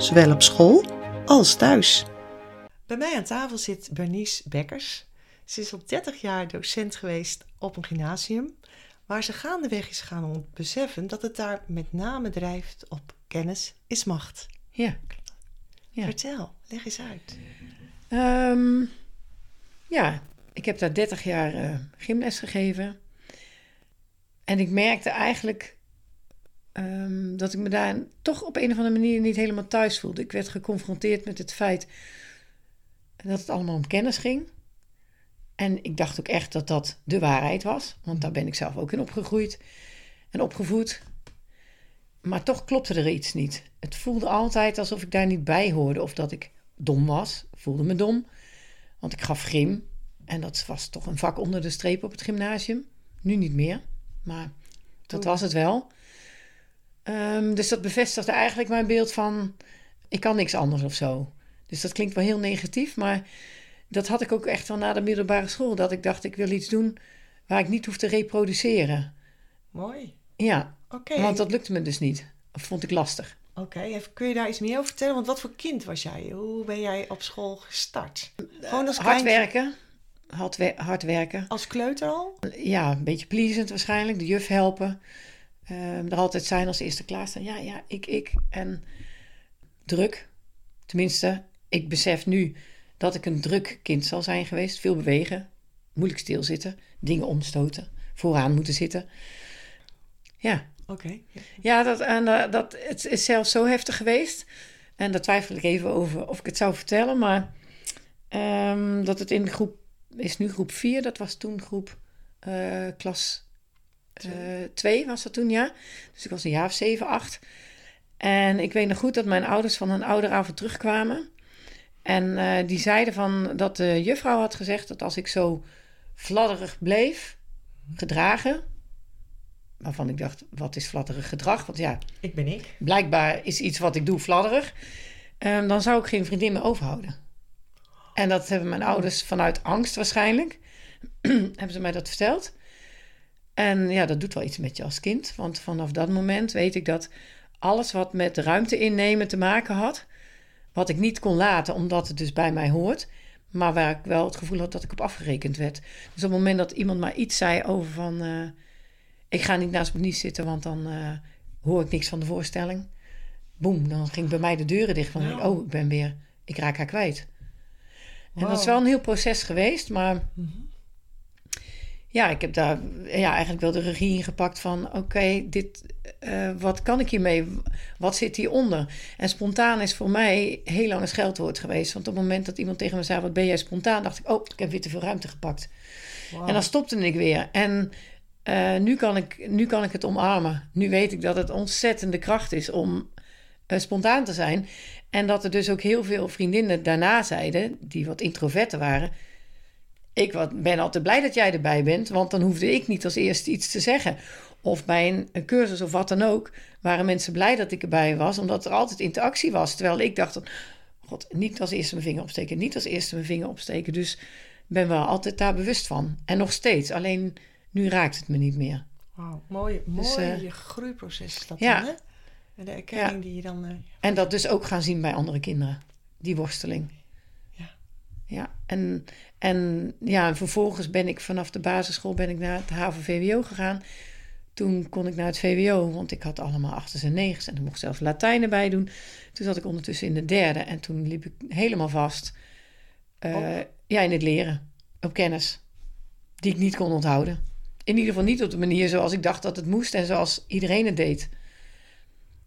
zowel op school als thuis. Bij mij aan tafel zit Bernice Bekkers. Ze is al 30 jaar docent geweest op een gymnasium, waar ze gaandeweg is gaan beseffen dat het daar met name drijft op kennis is macht. Ja. ja. Vertel, leg eens uit. Ehm, ja, ik heb daar 30 jaar uh, gymles gegeven. En ik merkte eigenlijk um, dat ik me daar toch op een of andere manier niet helemaal thuis voelde. Ik werd geconfronteerd met het feit dat het allemaal om kennis ging. En ik dacht ook echt dat dat de waarheid was, want daar ben ik zelf ook in opgegroeid en opgevoed. Maar toch klopte er iets niet. Het voelde altijd alsof ik daar niet bij hoorde of dat ik dom was. Ik voelde me dom, want ik gaf gym. En dat was toch een vak onder de streep op het gymnasium. Nu niet meer, maar dat was het wel. Um, dus dat bevestigde eigenlijk mijn beeld van... ik kan niks anders of zo. Dus dat klinkt wel heel negatief, maar dat had ik ook echt wel na de middelbare school. Dat ik dacht, ik wil iets doen waar ik niet hoef te reproduceren. Mooi. Ja, want dat lukte me dus niet. Of vond ik lastig. Oké, kun je daar iets meer over vertellen? Want wat voor kind was jij? Hoe ben jij op school gestart? Gewoon als hard werken. Hard, hard, werken. Als kleuter al? Ja, een beetje pleasend waarschijnlijk. De juf helpen. Um, er altijd zijn als eerste klaarstaan. Ja, ja, ik, ik. En druk. Tenminste, ik besef nu dat ik een druk kind zal zijn geweest. Veel bewegen, moeilijk stilzitten, dingen omstoten, vooraan moeten zitten. Ja. Oké. Ja, dat, en, uh, dat, het is zelfs zo heftig geweest. En daar twijfel ik even over of ik het zou vertellen. Maar um, dat het in groep, is nu groep 4, dat was toen groep uh, klas twee was dat toen, ja. Dus ik was een jaar of zeven, acht. En ik weet nog goed dat mijn ouders van een ouderavond terugkwamen. En uh, die zeiden van dat de juffrouw had gezegd dat als ik zo fladderig bleef, gedragen. Waarvan ik dacht, wat is fladderig gedrag? Want ja, ik ben ik. Blijkbaar is iets wat ik doe fladderig. Um, dan zou ik geen vriendin meer overhouden. En dat hebben mijn ouders vanuit angst waarschijnlijk. hebben ze mij dat verteld. En ja, dat doet wel iets met je als kind. Want vanaf dat moment weet ik dat alles wat met ruimte innemen te maken had, wat ik niet kon laten omdat het dus bij mij hoort, maar waar ik wel het gevoel had dat ik op afgerekend werd. Dus op het moment dat iemand maar iets zei over van, uh, ik ga niet naast niet zitten, want dan uh, hoor ik niks van de voorstelling. Boem, dan ging bij mij de deuren dicht van, oh, ik ben weer, ik raak haar kwijt. En dat is wel een heel proces geweest, maar mm -hmm ja, ik heb daar ja, eigenlijk wel de regie in gepakt van... oké, dit, uh, wat kan ik hiermee? Wat zit hieronder? En spontaan is voor mij heel lang een scheldwoord geweest. Want op het moment dat iemand tegen me zei... wat ben jij spontaan? dacht ik, oh, ik heb weer te veel ruimte gepakt. Wow. En dan stopte ik weer. En uh, nu, kan ik, nu kan ik het omarmen. Nu weet ik dat het ontzettende kracht is om uh, spontaan te zijn. En dat er dus ook heel veel vriendinnen daarna zeiden... die wat introverter waren ik ben altijd blij dat jij erbij bent, want dan hoefde ik niet als eerste iets te zeggen. Of bij een, een, cursus of wat dan ook, waren mensen blij dat ik erbij was, omdat er altijd interactie was. Terwijl ik dacht, god, niet als eerste mijn vinger opsteken, niet als eerste mijn vinger opsteken. Dus ben wel altijd daar bewust van. En nog steeds, alleen nu raakt het me niet meer. Wauw, mooi, dus, mooi uh, je groeiproces is dat ja. dan, hè? En de erkenning ja. die je dan... Uh, en dat dus ook gaan zien bij andere kinderen, die worsteling. Ja. Ja, en, en ja, vervolgens ben ik vanaf de basisschool ben ik naar het HAVO-VWO gegaan. Toen kon ik naar het VWO, want ik had allemaal achters en negens en ik mocht zelfs Latijn erbij doen. Toen zat ik ondertussen in de derde en toen liep ik helemaal vast. Uh, oh. Ja, in het leren, op kennis, die ik niet kon onthouden. In ieder geval niet op de manier zoals ik dacht dat het moest en zoals iedereen het deed.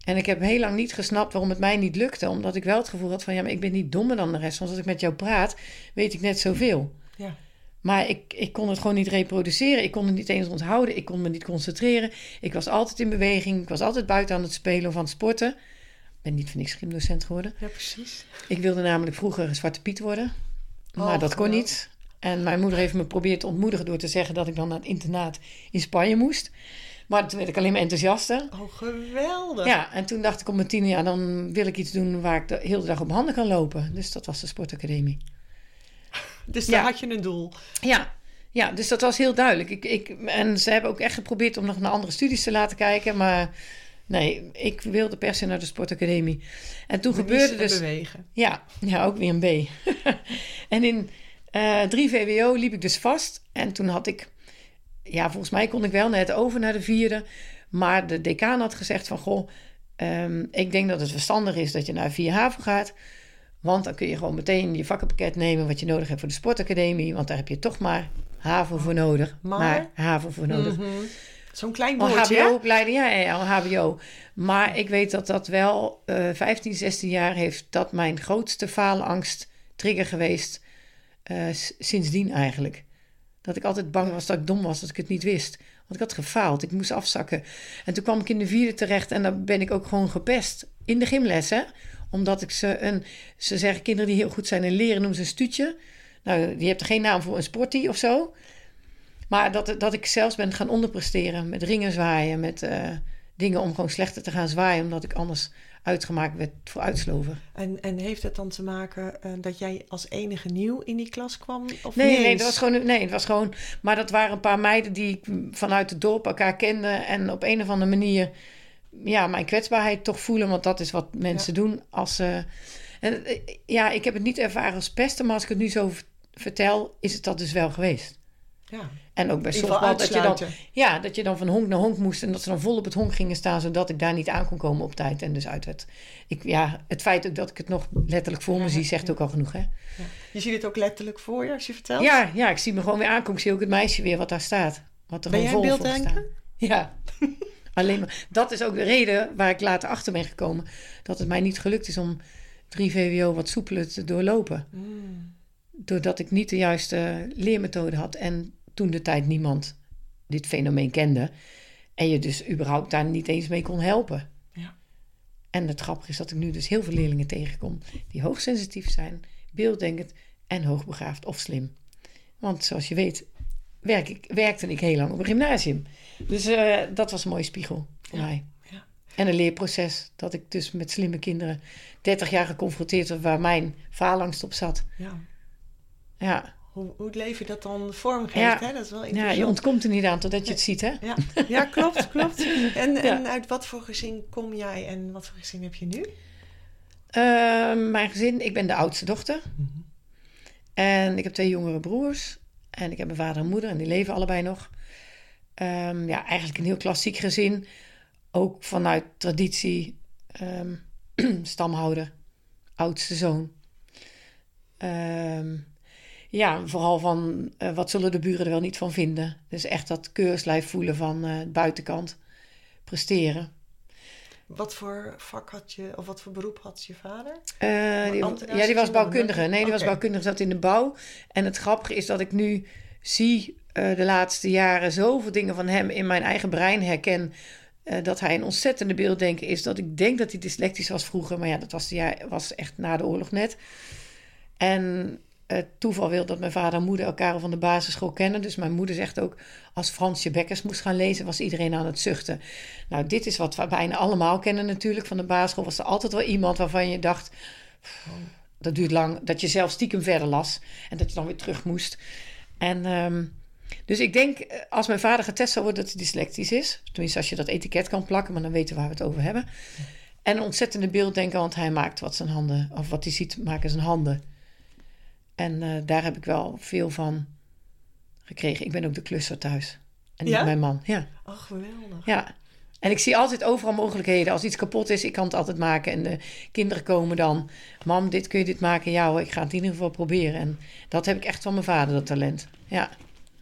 En ik heb heel lang niet gesnapt waarom het mij niet lukte. Omdat ik wel het gevoel had van ja, maar ik ben niet dommer dan de rest. Want als ik met jou praat, weet ik net zoveel. Ja. Maar ik, ik kon het gewoon niet reproduceren. Ik kon het niet eens onthouden. Ik kon me niet concentreren. Ik was altijd in beweging. Ik was altijd buiten aan het spelen of aan het sporten. ben niet voor niks gymdocent geworden. Ja, precies. Ik wilde namelijk vroeger Zwarte Piet worden. Maar Oh, dat kon niet. En mijn moeder heeft me geprobeerd te ontmoedigen door te zeggen dat ik dan naar het internaat in Spanje moest. Maar toen werd ik alleen maar enthousiaster. Oh, geweldig. Ja, en toen dacht ik op mijn tiende jaar, dan wil ik iets doen waar ik de hele dag op handen kan lopen. Dus dat was de sportacademie. Dus daar Ja. had je een doel. Ja, ja dus dat was heel duidelijk. Ik, ik, en ze hebben ook echt geprobeerd om nog naar andere studies te laten kijken. Maar nee, ik wilde per se naar de sportacademie. En toen gebeurde Gebeurde dus... bewegen. Ja, ja, ook weer een B. en in eh 3 VWO liep ik dus vast. En toen had ik... Ja, volgens mij kon ik wel net over naar de vierde. Maar de decaan had gezegd van... Goh, ehm, ik denk dat het verstandig is dat je naar 4 HAVO gaat. Want dan kun je gewoon meteen je vakkenpakket nemen... wat je nodig hebt voor de sportacademie. Want daar heb je toch maar HAVO voor nodig. Maar? Maar HAVO voor nodig. Mhm. Zo'n klein woordje. HBO-opleiding, ja, ja, HBO. Maar ik weet dat dat wel eh 15, 16 jaar heeft dat mijn grootste faalangst trigger geweest. eh, sindsdien eigenlijk. Dat ik altijd bang was dat ik dom was, dat ik het niet wist. Want ik had gefaald, ik moest afzakken. En toen kwam ik in de vierde terecht en dan ben ik ook gewoon gepest. In de gymles, hè. Omdat ik ze een... Ze zeggen kinderen die heel goed zijn in leren noemen ze een stuutje. Nou, die hebt er geen naam voor, een sportie of zo. Maar dat, dat ik zelfs ben gaan onderpresteren met ringen zwaaien, met eh, dingen om gewoon slechter te gaan zwaaien, omdat ik anders uitgemaakt werd voor uitslover. En, en heeft het dan te maken eh, dat jij als enige nieuw in die klas kwam? Of Nee, nee, dat was gewoon, nee, het was gewoon. Maar dat waren een paar meiden die ik vanuit het dorp elkaar kenden en op een of andere manier, ja, mijn kwetsbaarheid toch voelen, want dat is wat mensen doen als ze. en, eh, ja, ik heb het niet ervaren als pesten, maar als ik het nu zo vertel, is het dat dus wel geweest. Ja. En ook bij softbal, dat je, dan, ja, dat je dan van honk naar honk moest... en dat ze dan vol op het honk gingen staan... zodat ik daar niet aan kon komen op tijd en dus uit werd. Ik, ja, het feit ook dat ik het nog letterlijk voor me Ja, zie... zegt ja. ook al genoeg, hè? Ja. Je ziet het ook letterlijk voor je als je vertelt? Ja, ja, ik zie me gewoon weer aankomen. Ik zie ook het meisje weer wat daar staat. Wat er Ben gewoon jij vol voor staat. Ja, alleen maar. Dat is ook de reden waar ik later achter ben gekomen... dat het mij niet gelukt is om 3 VWO wat soepeler te doorlopen. Mm. doordat ik niet de juiste leermethode had en toen de tijd niemand dit fenomeen kende en je dus überhaupt daar niet eens mee kon helpen. Ja. En het grappige is dat ik nu dus heel veel leerlingen tegenkom die hoogsensitief zijn, beelddenkend en hoogbegaafd of slim. Want zoals je weet werk ik, werkte ik heel lang op een gymnasium. Dus eh, dat was een mooie spiegel voor Ja, mij. ja. En een leerproces dat ik dus met slimme kinderen 30 jaar geconfronteerd werd waar mijn faalangst op zat. Ja. Ja, Hoe, hoe het leven dat dan vormgeeft, Ja. hè? Dat is wel Ja, je ontkomt er niet aan totdat je het ziet, hè? Ja, ja klopt, klopt. En, en uit wat voor gezin kom jij en wat voor gezin heb je nu? Ehm, mijn gezin, ik ben de oudste dochter. En ik heb twee jongere broers. En ik heb een vader en moeder en die leven allebei nog. Ehm, ja, eigenlijk een heel klassiek gezin. Ook vanuit traditie. ehm, stamhouder, oudste zoon. Ehm, ja, vooral van eh, wat zullen de buren er wel niet van vinden. Dus echt dat keurslijf voelen van eh, buitenkant. Presteren. Wat voor vak had je, of wat voor beroep had je vader? Eh, die, ja, die was bouwkundige. Nee, die was bouwkundige, zat in de bouw. En het grappige is dat ik nu zie de laatste jaren zoveel dingen van hem in mijn eigen brein herken. dat hij een ontzettende beelddenker is. Dat ik denk dat hij dyslectisch was vroeger. Maar ja, dat was, jaar, was echt na de oorlog net. En het toeval wil dat mijn vader en moeder elkaar al van de basisschool kennen. Dus mijn moeder zegt ook, als Fransje Bekkers moest gaan lezen, was iedereen aan het zuchten. Nou, dit is wat we bijna allemaal kennen natuurlijk. Van de basisschool was er altijd wel iemand waarvan je dacht, dat duurt lang. Dat je zelf stiekem verder las en dat je dan weer terug moest. En ehm, dus ik denk, eh, als mijn vader getest zou worden dat hij dyslectisch is, tenminste als je dat etiket kan plakken, maar dan weten we waar we het over hebben. En een ontzettende beelddenker, want hij maakt wat zijn handen, of wat hij ziet, maken zijn handen. En eh, daar heb ik wel veel van gekregen. Ik ben ook de klusser thuis. En niet mijn man. Ja, Ach, geweldig. ja. En ik zie altijd overal mogelijkheden. Als iets kapot is, ik kan het altijd maken. En de kinderen komen dan. Mam, dit kun je dit maken? Ja hoor, ik ga het in ieder geval proberen. En dat heb ik echt van mijn vader, dat talent. Ja,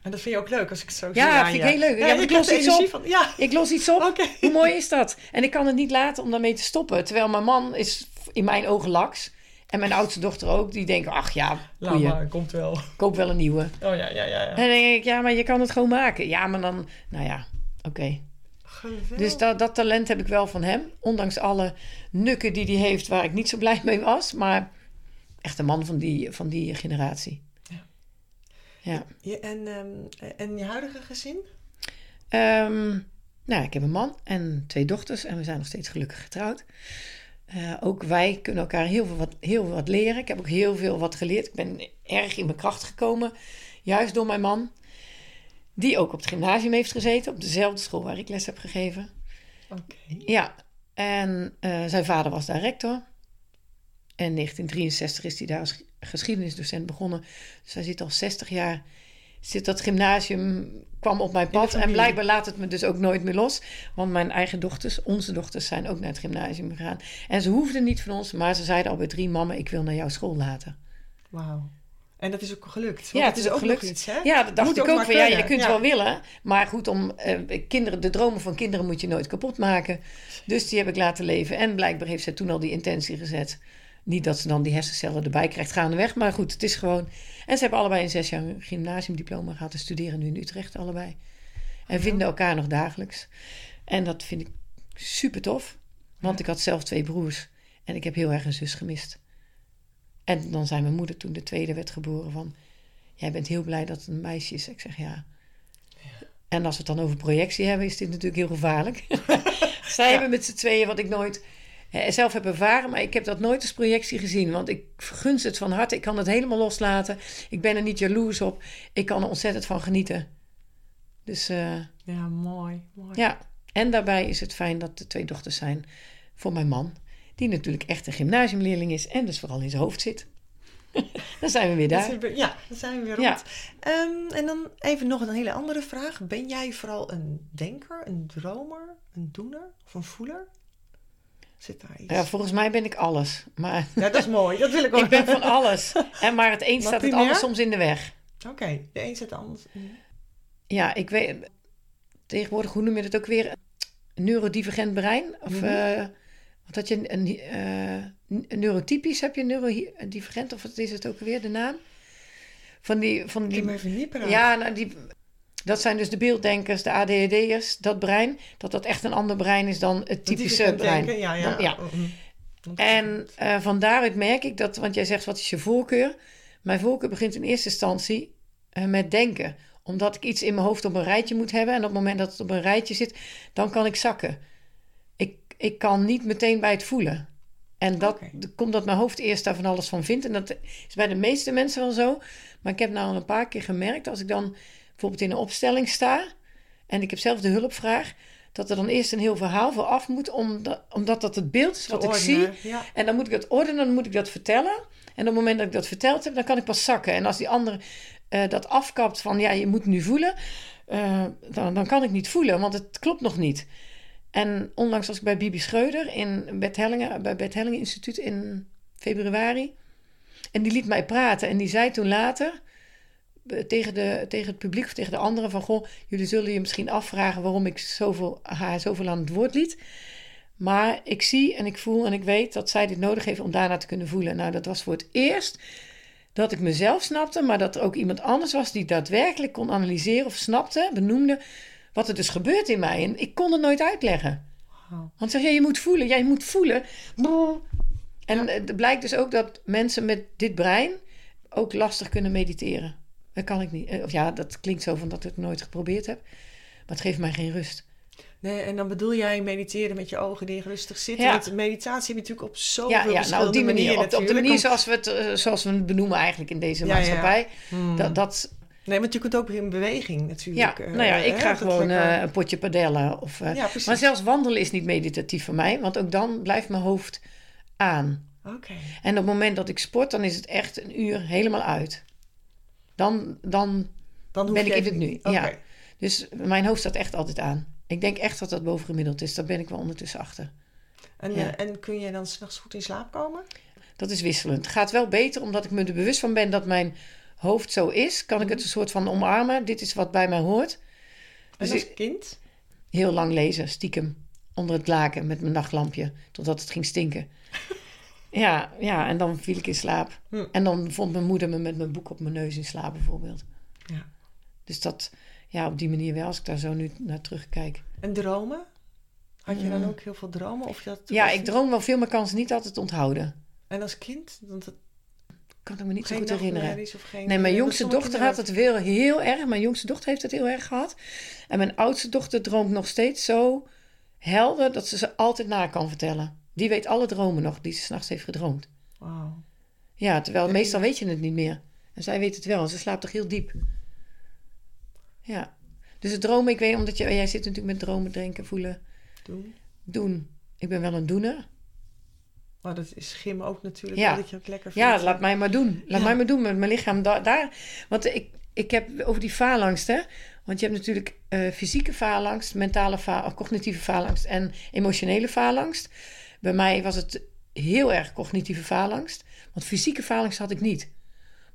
En dat vind je ook leuk als ik het zo zie Ja, aan vind ik heel leuk. Ja, ik ik los iets op. Van. Ja, ik los iets op. Hoe mooi is dat? En ik kan het niet laten om daarmee te stoppen. Terwijl mijn man is in mijn ogen laks. En mijn oudste dochter ook. Die denken, ach ja, laat maar, komt wel. koop wel een nieuwe. Oh ja, ja, ja. ja. En dan denk ik, ja, maar je kan het gewoon maken. Ja, maar dan, nou ja, oké. Geweldig. Dus dat, dat talent heb ik wel van hem. Ondanks alle nukken die hij heeft waar ik niet zo blij mee was. Maar echt een man van die, van die generatie. Ja. Ja. Ja, en, ehm, en je huidige gezin? Ehm, nou, ik heb een man en twee dochters en we zijn nog steeds gelukkig getrouwd. Eh, ook wij kunnen elkaar heel veel, wat, heel veel wat leren. Ik heb ook heel veel wat geleerd. Ik ben erg in mijn kracht gekomen, juist door mijn man. Die ook op het gymnasium heeft gezeten, op dezelfde school waar ik les heb gegeven. Oké. Ja, en eh, zijn vader was daar rector. En in 1963 is hij daar als geschiedenisdocent begonnen. Dus hij zit al 60 jaar. Zit dat gymnasium kwam op mijn pad. En blijkbaar laat het me dus ook nooit meer los. Want mijn eigen dochters, onze dochters, zijn ook naar het gymnasium gegaan. En ze hoefden niet van ons, maar ze zeiden al bij drie: Mama, ik wil naar jouw school laten. Wauw. En dat is ook gelukt. Ja, het is ook gelukt. iets, hè? Ja, dat dacht Moet ik ook Van, ja, je kunt Ja. wel willen. Maar goed, om eh, kinderen, de dromen van kinderen moet je nooit kapot maken. Dus die heb ik laten leven. En blijkbaar heeft zij toen al die intentie gezet. Niet dat ze dan die hersencellen erbij krijgt gaandeweg. Maar goed, het is gewoon... En ze hebben allebei een zes jaar gymnasiumdiploma gehad. En studeren nu in Utrecht allebei. En vinden elkaar nog dagelijks. En dat vind ik super tof. Want ik had zelf twee broers. En ik heb heel erg een zus gemist. En dan zei mijn moeder toen de tweede werd geboren van... Jij bent heel blij dat het een meisje is. Ik zeg ja. En als we het dan over projectie hebben, is dit natuurlijk heel gevaarlijk. Zij hebben met z'n tweeën wat ik nooit zelf heb ervaren, maar ik heb dat nooit als projectie gezien. Want ik gunst het van harte. Ik kan het helemaal loslaten. Ik ben er niet jaloers op. Ik kan er ontzettend van genieten. Dus eh, Ja, mooi. mooi. ja, en daarbij is het fijn dat er twee dochters zijn voor mijn man. Die natuurlijk echt een gymnasiumleerling is en dus vooral in zijn hoofd zit. dan zijn we weer daar. Ja, dan zijn we weer rond. Ja. Ehm, en dan even nog een hele andere vraag. Ben jij vooral een denker, een dromer, een doener of een voeler? Zit daar iets? Ja, volgens mij ben ik alles. Maar Ja, dat is mooi. Dat wil ik ook. ik ben van alles. En maar het een staat het ander soms in de weg. Oké, de een zit de ander. Ja, ik weet... Tegenwoordig, hoe noem je dat ook weer? Een neurodivergent brein? Of eh, wat had je? Een, eh, een neurotypisch heb je neurodivergent? Of wat is het ook weer, de naam? Van die... Van die even niet. Ja, nou, die, dat zijn dus de beelddenkers, de ADHD'ers, dat brein. Dat dat echt een ander brein is dan het typische brein. denken, Ja, ja. Dan- ja. Mhm. En eh, van daaruit merk ik dat, want jij zegt wat is je voorkeur? Mijn voorkeur begint in eerste instantie eh, met denken. Omdat ik iets in mijn hoofd op een rijtje moet hebben. En op het moment dat het op een rijtje zit, dan kan ik zakken. Ik, ik kan niet meteen bij het voelen. En dat komt dat mijn hoofd eerst daar van alles van vindt. En dat is bij de meeste mensen wel zo. Maar ik heb nou al een paar keer gemerkt, als ik dan bijvoorbeeld in een opstelling sta en ik heb zelf de hulpvraag, dat er dan eerst een heel verhaal voor af moet, omdat, omdat dat het beeld is wat ik zie. Ja. En dan moet ik dat ordenen, dan moet ik dat vertellen. En op het moment dat ik dat verteld heb, dan kan ik pas zakken. En als die ander eh, dat afkapt van, ja, je moet nu voelen, eh, dan, dan kan ik niet voelen, want het klopt nog niet. En onlangs was ik bij Bibi Schreuder in Bert Hellingen, bij Bert Hellingen Instituut in februari. En die liet mij praten en die zei toen later tegen, de, tegen het publiek of tegen de anderen van... Goh, jullie zullen je misschien afvragen waarom ik zoveel, haar zoveel aan het woord liet. Maar ik zie en ik voel en ik weet dat zij dit nodig heeft om daarna te kunnen voelen. Nou, dat was voor het eerst dat ik mezelf snapte, maar dat er ook iemand anders was die daadwerkelijk kon analyseren of snapte, benoemde wat er dus gebeurt in mij. En ik kon het nooit uitleggen. Want zeg je, je moet voelen, ja, je moet voelen. En het blijkt dus ook dat mensen met dit brein ook lastig kunnen mediteren. Dat kan ik niet. Eh, Of ja, dat klinkt zo van dat ik het nooit geprobeerd heb. Maar het geeft mij geen rust. Nee, en dan bedoel jij mediteren met je ogen dicht rustig zitten. Ja. Want meditatie heb je natuurlijk op zoveel Ja, ja verschillende nou op die manier. manieren Op, op de manier zoals we, het, eh, zoals we het benoemen eigenlijk in deze Ja, maatschappij. Hmm. Dat, dat, Nee, want je kunt ook in beweging natuurlijk. ja, eh, nou ja, ik hè, ga gewoon een potje padellen. Of, maar zelfs wandelen is niet meditatief voor mij. Want ook dan blijft mijn hoofd aan. Oké. En op het moment dat ik sport, dan is het echt een uur helemaal uit. Dan, dan Dan ben ik in het nu. Ja. Dus mijn hoofd staat echt altijd aan. Ik denk echt dat dat bovengemiddeld is. Daar ben ik wel ondertussen achter. En, Ja. eh, en kun je dan s'nachts goed in slaap komen? Dat is wisselend. Het gaat wel beter omdat ik me er bewust van ben dat mijn hoofd zo is. Kan ik Mhm. het een soort van omarmen. Dit is wat bij mij hoort. En Dus als ik- kind? Heel lang lezen, stiekem. Onder het laken met mijn nachtlampje. Totdat het ging stinken. Ja, ja, en dan viel ik in slaap. Hm. En dan vond mijn moeder me met mijn boek op mijn neus in slaap bijvoorbeeld. Ja. Dus dat, ja, op die manier wel, als ik daar zo nu naar terugkijk. En dromen? Had je dan Mm. ook heel veel dromen? Of dat, Ja, of- ik droom wel veel, maar kan ze niet altijd onthouden. En als kind? Want het, Kan ik me niet zo goed herinneren. geen... Nee, mijn jongste dat dochter had het wel heel erg. Mijn jongste dochter heeft het heel erg gehad. En mijn oudste dochter droomt nog steeds zo helder dat ze ze altijd na kan vertellen. Die weet alle dromen nog die ze s'nachts heeft gedroomd. ook- Wauw. Ja, terwijl meestal weet je het niet meer. En zij weet het wel. En ze slaapt toch heel diep. Ja. Dus het dromen, ik weet, omdat je, jij zit natuurlijk met dromen, denken, voelen, Doen. doen. Ik ben wel een doener. Maar dat is gym ook natuurlijk. Ja. Dat je het lekker vindt. Ja, laat mij maar doen. Laat Ja. mij maar doen met mijn lichaam da- daar. Want ik, ik heb over die faalangst, hè. Want je hebt natuurlijk eh, fysieke faalangst, mentale fa of cognitieve faalangst en emotionele faalangst. Bij mij was het heel erg cognitieve faalangst. Want fysieke faalangst had ik niet.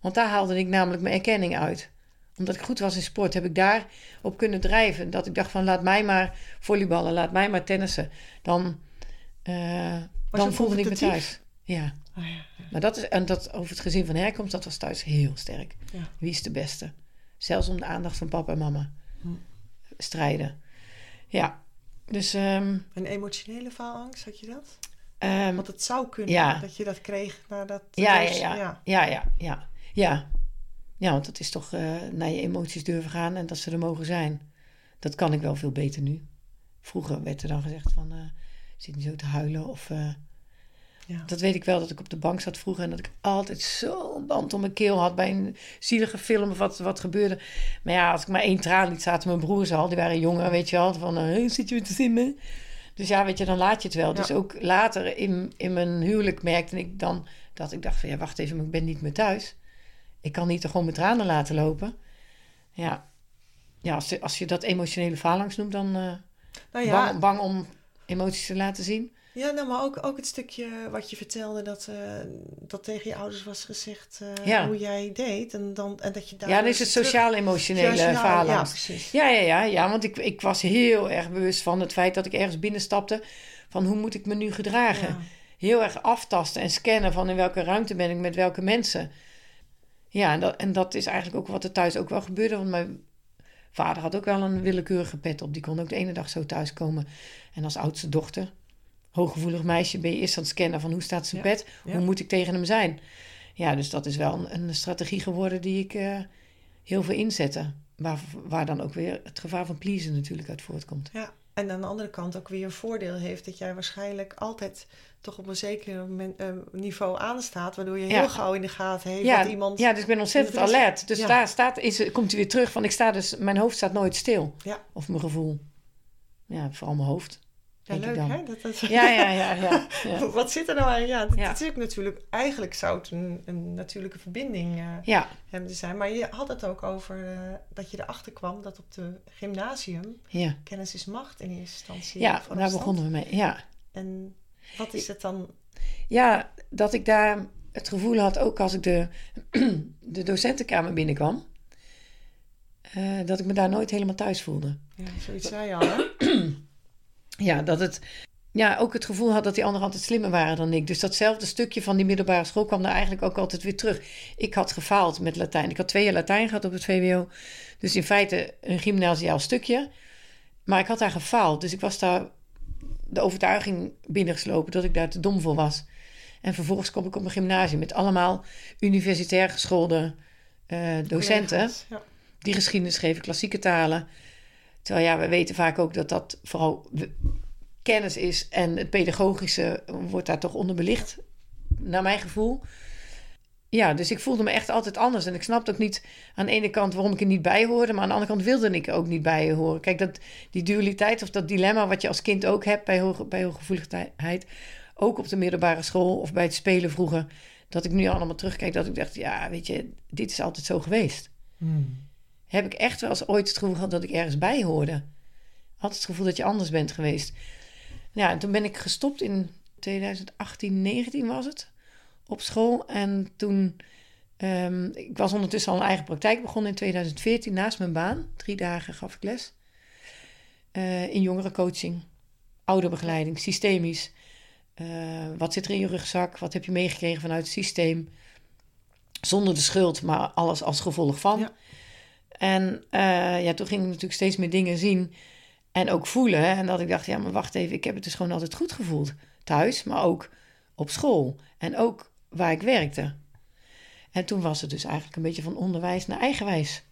Want daar haalde ik namelijk mijn erkenning uit. Omdat ik goed was in sport, heb ik daar op kunnen drijven. Dat ik dacht van laat mij maar volleyballen, laat mij maar tennissen. Dan, eh, dan voelde ik me thuis. Ja. Ah, ja. Maar dat is, en dat over het gezin van herkomst, dat was thuis heel sterk. Ja. Wie is de beste? Zelfs om de aandacht van papa en mama. Hm. Strijden. Ja. Dus, ehm, En emotionele faalangst, had je dat? ehm, Want het zou kunnen Ja. dat je dat kreeg nadat... ja, ja, dus- ja, ja, ja, ja, ja. Ja, want dat is toch eh, naar je emoties durven gaan en dat ze er mogen zijn. Dat kan ik wel veel beter nu. Vroeger werd er dan gezegd van, eh zit niet zo te huilen of... eh, Ja. Dat weet ik wel, dat ik op de bank zat vroeger en dat ik altijd zo'n band om mijn keel had bij een zielige film of wat, wat gebeurde. Maar ja, als ik maar één traan liet, zaten mijn broers al, die waren jonger, weet je wel, van eh, zit je weer te zingen? Dus ja, weet je, dan laat je het wel. Dus ook later in, in mijn huwelijk merkte ik dan dat ik dacht van ja, wacht even, maar ik ben niet meer thuis. Ik kan niet er gewoon mijn tranen laten lopen. Ja, ja als, je, als je dat emotionele faalangst noemt, dan eh, Nou ja, bang, bang om emoties te laten zien. Ja nou, maar ook, ook het stukje wat je vertelde... dat, eh, dat tegen je ouders was gezegd eh, Ja. hoe jij deed. En, dan, en dat je daar Ja, dan is het sociaal-emotionele Ja, Ja, precies. Ja, ja, ja, ja, want ik, ik was heel erg bewust van het feit dat ik ergens binnenstapte van hoe moet ik me nu gedragen. Ja. Heel erg aftasten en scannen van in welke ruimte ben ik met welke mensen. Ja, en dat, en dat is eigenlijk ook wat er thuis ook wel gebeurde. Want mijn vader had ook wel een willekeurige pet op. Die kon ook de ene dag zo thuiskomen. En als oudste dochter, hooggevoelig meisje, ben je eerst aan het scannen van hoe staat zijn Ja, ja. Hoe moet ik tegen hem zijn? Ja, dus dat is wel een, een strategie geworden die ik eh, heel veel inzette. Waar, waar dan ook weer het gevaar van pleasen natuurlijk uit voortkomt. Ja, en aan de andere kant ook weer een voordeel heeft dat jij waarschijnlijk altijd toch op een zeker eh, niveau aanstaat, waardoor je Ja. heel gauw in de gaten heeft Ja, dat iemand. ja, dus ik ben ontzettend alert. Dus Ja. daar staat, is, komt hij weer terug van ik sta dus, mijn hoofd staat nooit stil. Ja. Of mijn gevoel. Ja, vooral mijn hoofd. Ja, leuk hè? Dat, dat... Ja, ja, ja, ja. ja. Wat zit er nou aan? Ja, dat, Ja. dat is ook natuurlijk, eigenlijk zou het een, een natuurlijke verbinding Ja, hebben te zijn. Maar je had het ook over eh, dat je erachter kwam dat op de gymnasium kennis is macht in eerste instantie. ja daar stand. begonnen we mee. Ja. En wat is het dan? ja, dat ik daar het gevoel had, ook als ik de, de docentenkamer binnenkwam, eh, dat ik me daar nooit helemaal thuis voelde. Ja, zoiets zei je al, hè? Ja, dat het. Ja, ook het gevoel had dat die anderen altijd slimmer waren dan ik. Dus datzelfde stukje van die middelbare school kwam daar eigenlijk ook altijd weer terug. Ik had gefaald met Latijn. Ik had twee jaar Latijn gehad op het VWO. Dus in feite een gymnasiaal stukje. Maar ik had daar gefaald. Dus ik was daar de overtuiging binnengeslopen dat ik daar te dom voor was. En vervolgens kom ik op een gymnasium met allemaal universitair geschoolde eh, docenten Collega's, Ja. die geschiedenis geven, klassieke talen. Terwijl ja, we weten vaak ook dat dat vooral kennis is en het pedagogische wordt daar toch onderbelicht, naar mijn gevoel. Ja, dus ik voelde me echt altijd anders. En ik snapte ook niet aan de ene kant waarom ik er niet bij hoorde, maar aan de andere kant wilde ik ook niet bij horen. Kijk, dat, die dualiteit of dat dilemma wat je als kind ook hebt bij, hoge, bij hooggevoeligheid, ook op de middelbare school of bij het spelen vroeger, dat ik nu allemaal terugkijk, dat ik dacht, ja, weet je, dit is altijd zo geweest heb ik echt wel eens ooit het gevoel gehad dat ik ergens bij hoorde. Altijd het gevoel dat je anders bent geweest. Ja, en toen ben ik gestopt in 2018, 19 was het, op school. En toen, ehm, ik was ondertussen al een eigen praktijk begonnen in 2014 naast mijn baan. Drie dagen gaf ik les. Eh, in jongerencoaching, ouderbegeleiding, systemisch. Eh, wat zit er in je rugzak? Wat heb je meegekregen vanuit het systeem? Zonder de schuld, maar alles als gevolg van. Ja. En eh, ja, toen ging ik natuurlijk steeds meer dingen zien en ook voelen. Hè? En dat ik dacht, ja, maar wacht even, ik heb het dus gewoon altijd goed gevoeld. Thuis, maar ook op school. En ook waar ik werkte. En toen was het dus eigenlijk een beetje van onderwijs naar eigenwijs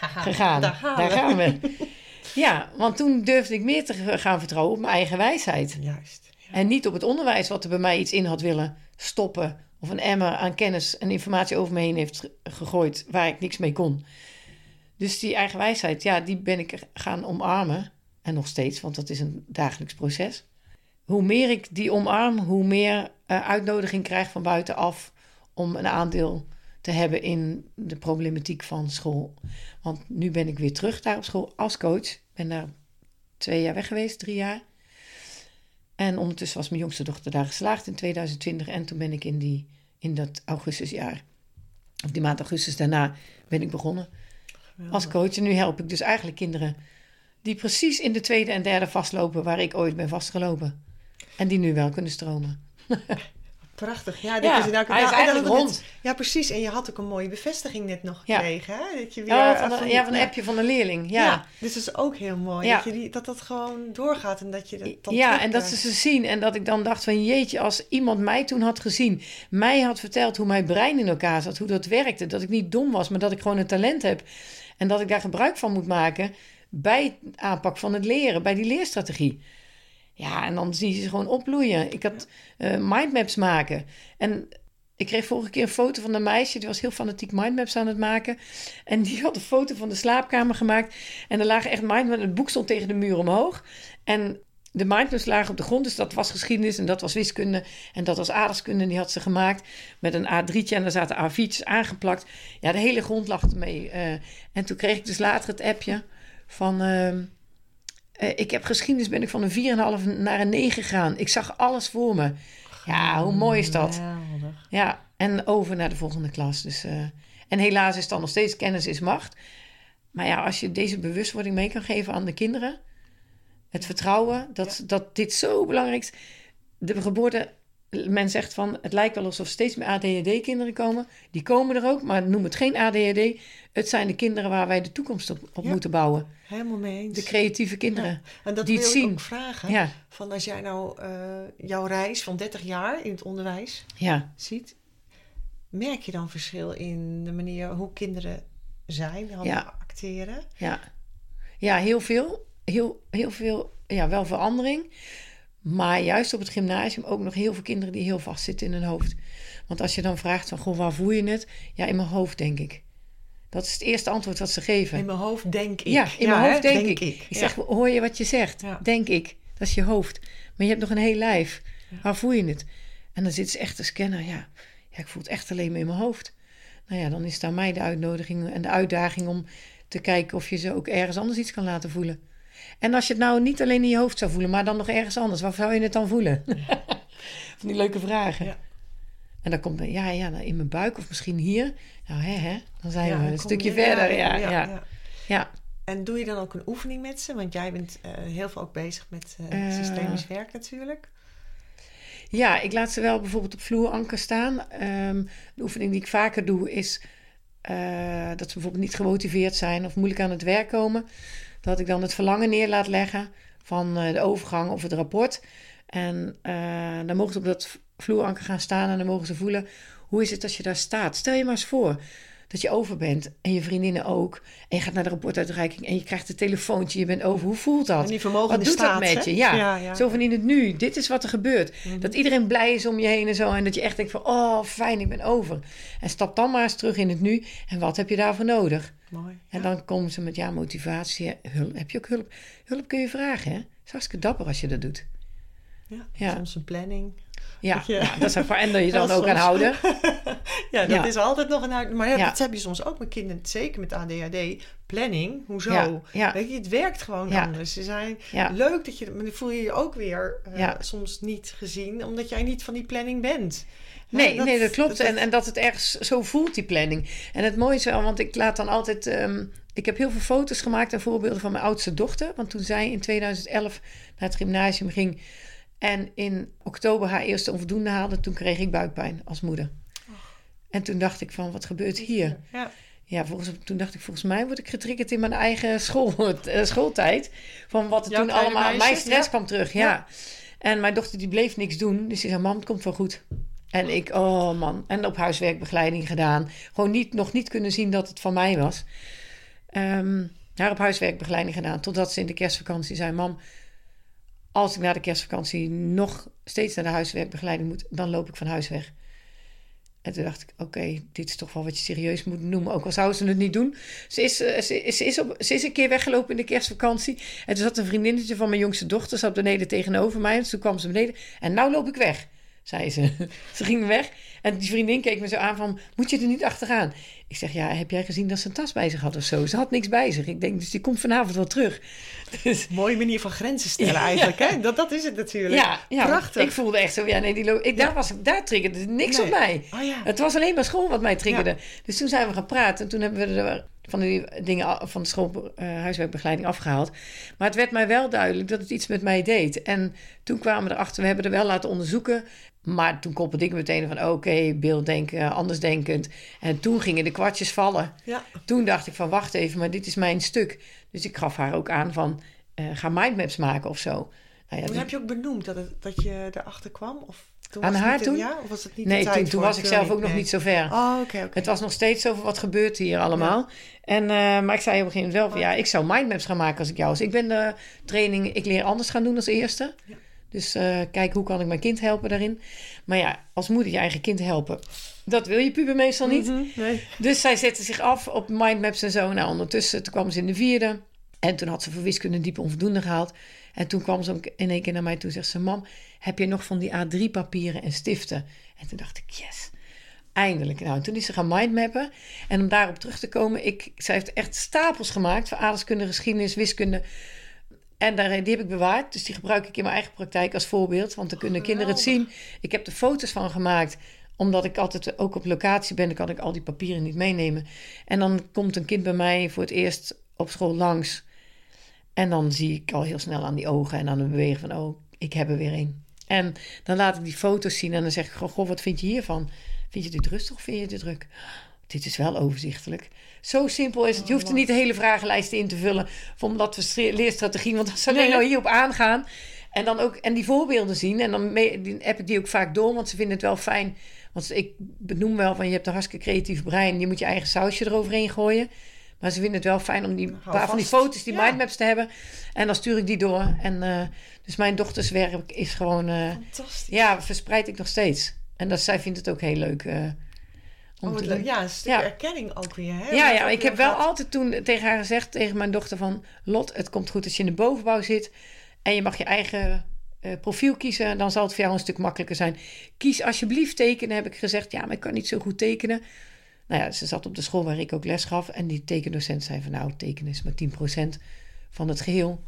gegaan. Daar gaan Daar we. gaan we. Ja, want toen durfde ik meer te gaan vertrouwen op mijn eigen wijsheid. Juist. Ja. En niet op het onderwijs wat er bij mij iets in had willen stoppen. Of een emmer aan kennis en informatie over me heen heeft ge- gegooid waar ik niks mee kon. Dus die eigen wijsheid, ja, die ben ik gaan omarmen. En nog steeds, want dat is een dagelijks proces. Hoe meer ik die omarm, hoe meer eh, uitnodiging krijg van buitenaf om een aandeel te hebben in de problematiek van school. Want nu ben ik weer terug daar op school als coach. Ben daar twee jaar weg geweest, drie jaar. En ondertussen was mijn jongste dochter daar geslaagd in 2020. En toen ben ik in, die, in dat augustusjaar, of die maand augustus daarna, ben ik begonnen als coach. Nu help ik dus eigenlijk kinderen die precies in de tweede en derde vastlopen waar ik ooit ben vastgelopen. En die nu wel kunnen stromen. Prachtig. Ja, dit Ja, hij is eigenlijk dat- rond. Ja, precies. En je had ook een mooie bevestiging net nog Ja. gekregen. Hè? Dat je weer, Ja, eh, van, een, die- ja, van een appje van een leerling. Ja. Ja, dus dat is ook heel mooi. Ja. Dat, je die, dat dat gewoon doorgaat en dat je dat dan ja en dat ze ze zien. En dat ik dan dacht van jeetje, als iemand mij toen had gezien, mij had verteld hoe mijn brein in elkaar zat, hoe dat werkte, dat ik niet dom was, maar dat ik gewoon een talent heb en dat ik daar gebruik van moet maken bij het aanpak van het leren, bij die leerstrategie. Ja, en dan zie je ze gewoon opbloeien. Ik had eh, mindmaps maken. En ik kreeg vorige keer een foto van een meisje. Die was heel fanatiek mindmaps aan het maken. En die had een foto van de slaapkamer gemaakt. En er lagen echt mindmaps. Het boek stond tegen de muur omhoog. En de mindmaps lagen op de grond. Dus dat was geschiedenis en dat was wiskunde. En dat was aardrijkskunde. En die had ze gemaakt met een A3'tje. En daar zaten A4'tjes aangeplakt. Ja, de hele grond lag ermee. Eh, en toen kreeg ik dus later het appje van... ehm, eh, ik heb geschiedenis, ben ik van een 4,5 naar een 9 gegaan. Ik zag alles voor me. Ja, hoe mooi is dat? Geweldig. Ja, en over naar de volgende klas. Dus, eh, en helaas is dan nog steeds kennis is macht. Maar ja, als je deze bewustwording mee kan geven aan de kinderen, het vertrouwen dat, dat dit zo belangrijk is. De geboorte, men zegt van, het lijkt wel alsof steeds meer ADHD-kinderen komen. Die komen er ook, maar noem het geen ADHD. Het zijn de kinderen waar wij de toekomst op, op Ja. moeten bouwen. Helemaal mee eens. De creatieve kinderen. Ja. En dat die wil het ik zien. ook vragen. Ja, Van als jij nou eh, jouw reis van 30 jaar in het onderwijs ja. ziet, merk je dan verschil in de manier hoe kinderen zijn, acteren? Ja, ja heel veel. Heel, heel veel, ja, wel verandering. Maar juist op het gymnasium ook nog heel veel kinderen die heel vast zitten in hun hoofd. Want als je dan vraagt van, goh, waar voel je het? Ja, in mijn hoofd, denk ik. Dat is het eerste antwoord wat ze geven. In mijn hoofd denk ik. Ja, in mijn hoofd denk, ik. ik. Ik zeg, hoor je wat je zegt? Ja. Denk ik. Dat is je hoofd. Maar je hebt nog een heel lijf. Waar voel je het? En dan zit ze echt te scannen. Ja, ja, ik voel het echt alleen maar in mijn hoofd. Nou ja, dan is daar mij de uitnodiging en de uitdaging om te kijken of je ze ook ergens anders iets kan laten voelen. En als je het nou niet alleen in je hoofd zou voelen, maar dan nog ergens anders, waar zou je het dan voelen? Van die leuke vragen. Ja. En dan komt, ja, ja, in mijn buik of misschien hier. Nou, hè, hè, dan zijn Ja, we een stukje je- verder. Ja, ja, ja. En doe je dan ook een oefening met ze? Want jij bent eh, heel veel ook bezig met eh, Eh. systemisch werk natuurlijk. Ja, ik laat ze wel bijvoorbeeld op vloeranker staan. Ehm, de oefening die ik vaker doe is dat ze bijvoorbeeld niet gemotiveerd zijn of moeilijk aan het werk komen. Dat ik dan het verlangen neer laat leggen van eh, de overgang of het rapport. En eh, dan mogen ze op dat vloeranker gaan staan en dan mogen ze voelen hoe is het als je daar staat. Stel je maar eens voor dat je over bent en je vriendinnen ook. En je gaat naar de rapportuitreiking en je krijgt een telefoontje. Je bent over. Hoe voelt dat? En die vermogen Wat doet staat, dat met hè? je? Ja, Ja, ja. zo van in het nu. Dit is wat er gebeurt. Dat iedereen blij is om je heen en zo. En dat je echt denkt van, oh fijn, ik ben over. En stap dan maar eens terug in het nu. En wat heb je daarvoor nodig? Mooi. En dan komen ze met, ja, motivatie. Hulp. Heb je ook hulp? Hulp kun je vragen, hè? Het is hartstikke dapper als je dat doet. Ja, Ja. soms een planning. Ja, Dat je- ja, dat is ervoor. En dat je dan ook aan houden. Ja, dat Ja. is altijd nog een uit. Maar ja, dat heb je soms ook met kinderen, zeker met ADHD. Planning, hoezo? Weet je, het werkt gewoon anders. Ze zijn leuk dat je, maar dan voel je je ook weer eh, soms niet gezien, omdat jij niet van die planning bent. Nee, Ja, nee, dat klopt. dat- en, en dat het ergens zo voelt, die planning. En het mooie is wel, want ik laat dan altijd... ehm, ik heb heel veel foto's gemaakt en voorbeelden van mijn oudste dochter. Want toen zij in 2011 naar het gymnasium ging... en in oktober haar eerste onvoldoende haalde... toen kreeg ik buikpijn als moeder. En toen dacht ik van, wat gebeurt hier? Ja, ja, volgens, toen dacht ik, volgens mij word ik getriggerd in mijn eigen school, eh, schooltijd. Van wat er toen allemaal, meisje, mijn stress ja. kwam terug, ja. Ja. En mijn dochter die bleef niks doen. Dus die zei, mam, het komt wel goed. En ik, oh man. En op huiswerkbegeleiding gedaan. Gewoon niet, nog niet kunnen zien dat het van mij was. Ehm haar op huiswerkbegeleiding gedaan. Totdat ze in de kerstvakantie zei, mam, als ik na de kerstvakantie nog steeds naar de huiswerkbegeleiding moet, dan loop ik van huis weg. En toen dacht ik, oké, dit is toch wel wat je serieus moet noemen. Ook al zou ze het niet doen. Ze is, eh, ze, is- ze, is op, ze is een keer weggelopen in de kerstvakantie. En toen zat een vriendinnetje van mijn jongste dochter... zat beneden tegenover mij. En toen kwam ze beneden. En nou loop ik weg, zei ze. ze ging weg. En die vriendin keek me zo aan van... moet je er niet achteraan? Ik zeg, ja, heb jij gezien dat ze een tas bij zich had of zo? Ze had niks bij zich. Ik denk, dus die komt vanavond wel terug. Dus Mooie manier van grenzen stellen Ja. eigenlijk, hè? Dat, dat is het natuurlijk. ja, ja Prachtig. ik voelde echt zo... Ja, nee, die ik, daar, was, daar triggerde niks Nee. op mij. Oh. Het was alleen maar school wat mij triggerde. Dus toen zijn we gaan praten. En toen hebben we er van die dingen van de school eh, huiswerkbegeleiding afgehaald. Maar het werd mij wel duidelijk dat het iets met mij deed. En toen kwamen we erachter, we hebben er wel laten onderzoeken. Maar toen koppelde ik meteen van oké, beelddenken, andersdenkend. En toen gingen de kwartjes vallen. Ja. Toen dacht ik van wacht even, maar dit is mijn stuk. Dus ik gaf haar ook aan van eh, ga mindmaps maken of zo. Nou ja, Toen heb je ook benoemd dat, het, dat je erachter kwam? Of toen Aan haar toen? Ja, of was het niet nee, toen, toen was ik zelf ook nog niet zo ver. Oh, oké. Het was nog steeds over wat gebeurt hier allemaal. En, eh, maar ik zei op een gegeven moment wel van ja, ik zou mindmaps gaan maken als ik jou was. Ik ben de training, ik leer anders gaan doen als eerste. Ja. Dus eh, kijk, hoe kan ik mijn kind helpen daarin? Maar ja, als moeder je eigen kind helpen, dat wil je puber meestal niet. Mhm, nee. Dus zij zette zich af op mindmaps en zo. Nou, ondertussen toen kwam ze in de vierde. En toen had ze voor wiskunde een diepe onvoldoende gehaald. En toen kwam ze in één keer naar mij toe. Zegt ze, mam, heb je nog van die A3 papieren en stiften? En toen dacht ik, yes. Eindelijk. Nou, toen is ze gaan mindmappen. En om daarop terug te komen, ik, zij heeft echt stapels gemaakt voor aardrijkskunde, geschiedenis, wiskunde. En daar, die heb ik bewaard. Dus die gebruik ik in mijn eigen praktijk als voorbeeld. Want dan kunnen kinderen het zien. Ik heb er foto's van gemaakt. Omdat ik altijd ook op locatie ben. Dan kan ik al die papieren niet meenemen. En dan komt een kind bij mij voor het eerst op school langs. En dan zie ik al heel snel aan die ogen en aan de beweging van... oh, ik heb er weer een. En dan laat ik die foto's zien en dan zeg ik... goh, goh, wat vind je hiervan? Vind je dit rustig of vind je dit druk? Dit is wel overzichtelijk. Zo simpel is het. Je hoeft er niet de hele vragenlijst in te vullen... van dat we leerstrategie... want als ze alleen nou hierop aangaan... En dan ook en die voorbeelden zien. En dan heb ik die ook vaak door, want ze vinden het wel fijn. Want ik benoem wel van je hebt een hartstikke creatief brein. Je moet je eigen sausje eroverheen gooien. Maar ze vinden het wel fijn om die paar van die foto's, die Ja. mindmaps te hebben. En dan stuur ik die door. En eh, dus mijn dochters werk is gewoon, eh, Fantastisch. ja, verspreid ik nog steeds. En dat, zij vindt het ook heel leuk. eh, om Oh, te. Ja, een stuk Ja. erkenning ook weer. Hè? Ja, ja, ik heb wel altijd toen tegen haar gezegd, tegen mijn dochter van... Lot, het komt goed als je in de bovenbouw zit en je mag je eigen eh, profiel kiezen. Dan zal het voor jou een stuk makkelijker zijn. Kies alsjeblieft tekenen, heb ik gezegd. Ja, maar ik kan niet zo goed tekenen. Nou ja, ze zat op de school waar ik ook les gaf. En die tekendocent zei van nou, tekenen is maar 10% van het geheel.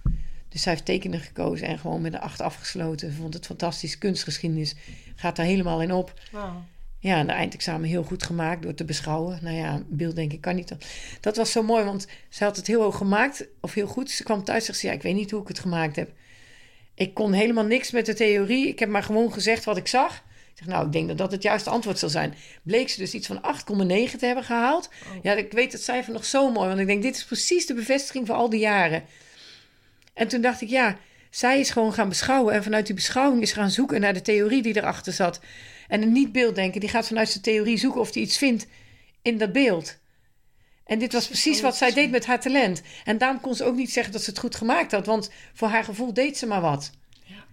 Dus zij heeft tekenen gekozen en gewoon met een 8 afgesloten. Ze vond het fantastisch. Kunstgeschiedenis gaat daar helemaal in op. Wauw. Ja, en de eindexamen heel goed gemaakt door te beschouwen. Nou ja, beeld denk ik kan niet. Dat was zo mooi, want ze had het heel hoog gemaakt, of heel goed. Ze kwam thuis en zegt ze, ja, ik weet niet hoe ik het gemaakt heb. Ik kon helemaal niks met de theorie. Ik heb maar gewoon gezegd wat ik zag. Ik zeg, nou, ik denk dat dat het juiste antwoord zal zijn. Bleek ze dus iets van 8,9 te hebben gehaald. Ja, ik weet het cijfer nog zo mooi, want ik denk, dit is precies de bevestiging van al die jaren. En toen dacht ik, ja, zij is gewoon gaan beschouwen. En vanuit die beschouwing is gaan zoeken naar de theorie die erachter zat. En een niet-beelddenker, die gaat vanuit zijn theorie zoeken of hij iets vindt in dat beeld. En dit was precies wat zij deed met haar talent. En daarom kon ze ook niet zeggen dat ze het goed gemaakt had. Want voor haar gevoel deed ze maar wat. Ja.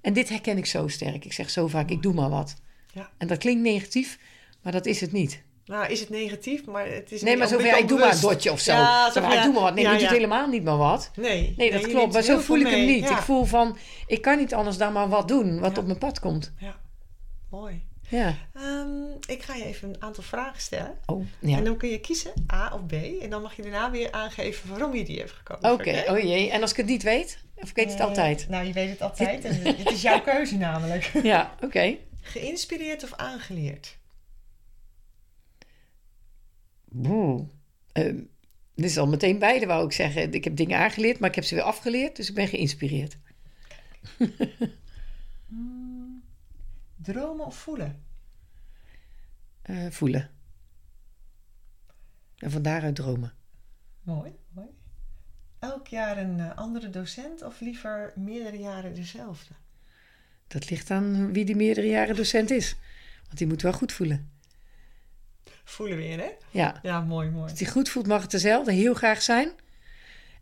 En dit herken ik zo sterk. Ik zeg zo vaak, ik doe maar wat. Ja. En dat klinkt negatief, maar dat is het niet. Nou, is het negatief, maar het is Nee, maar zo ook van, ja, ik doe maar een dotje of zo. Ja, Zo ik doe maar wat. Nee, ja, je doet helemaal niet maar wat. Nee, Nee, dat klopt. Maar zo voel ik hem niet. Ik voel van, ik kan niet anders dan maar wat doen wat op mijn pad komt. Ja, mooi. Ja. Ehm, ik ga je even een aantal vragen stellen. Oh, ja. En dan kun je kiezen A of B. En dan mag je daarna weer aangeven waarom je die hebt gekozen. Oké, oh jee. En als ik het niet weet? Of ik weet het Eh, altijd? Nou, je weet het altijd. En het is jouw keuze namelijk. Ja, oké. Geïnspireerd of aangeleerd? Boe. Ehm, dit is al meteen beide, wou ik zeggen. Ik heb dingen aangeleerd, maar ik heb ze weer afgeleerd. Dus ik ben geïnspireerd. Dromen of voelen? Eh, voelen. En van daaruit dromen. Mooi, mooi. Elk jaar een eh, andere docent of liever meerdere jaren dezelfde? Dat ligt aan wie die meerdere jaren docent is. Want die moet wel goed voelen. Voelen weer, hè? Ja. Ja, mooi, mooi. Als hij goed voelt, mag het dezelfde heel graag zijn.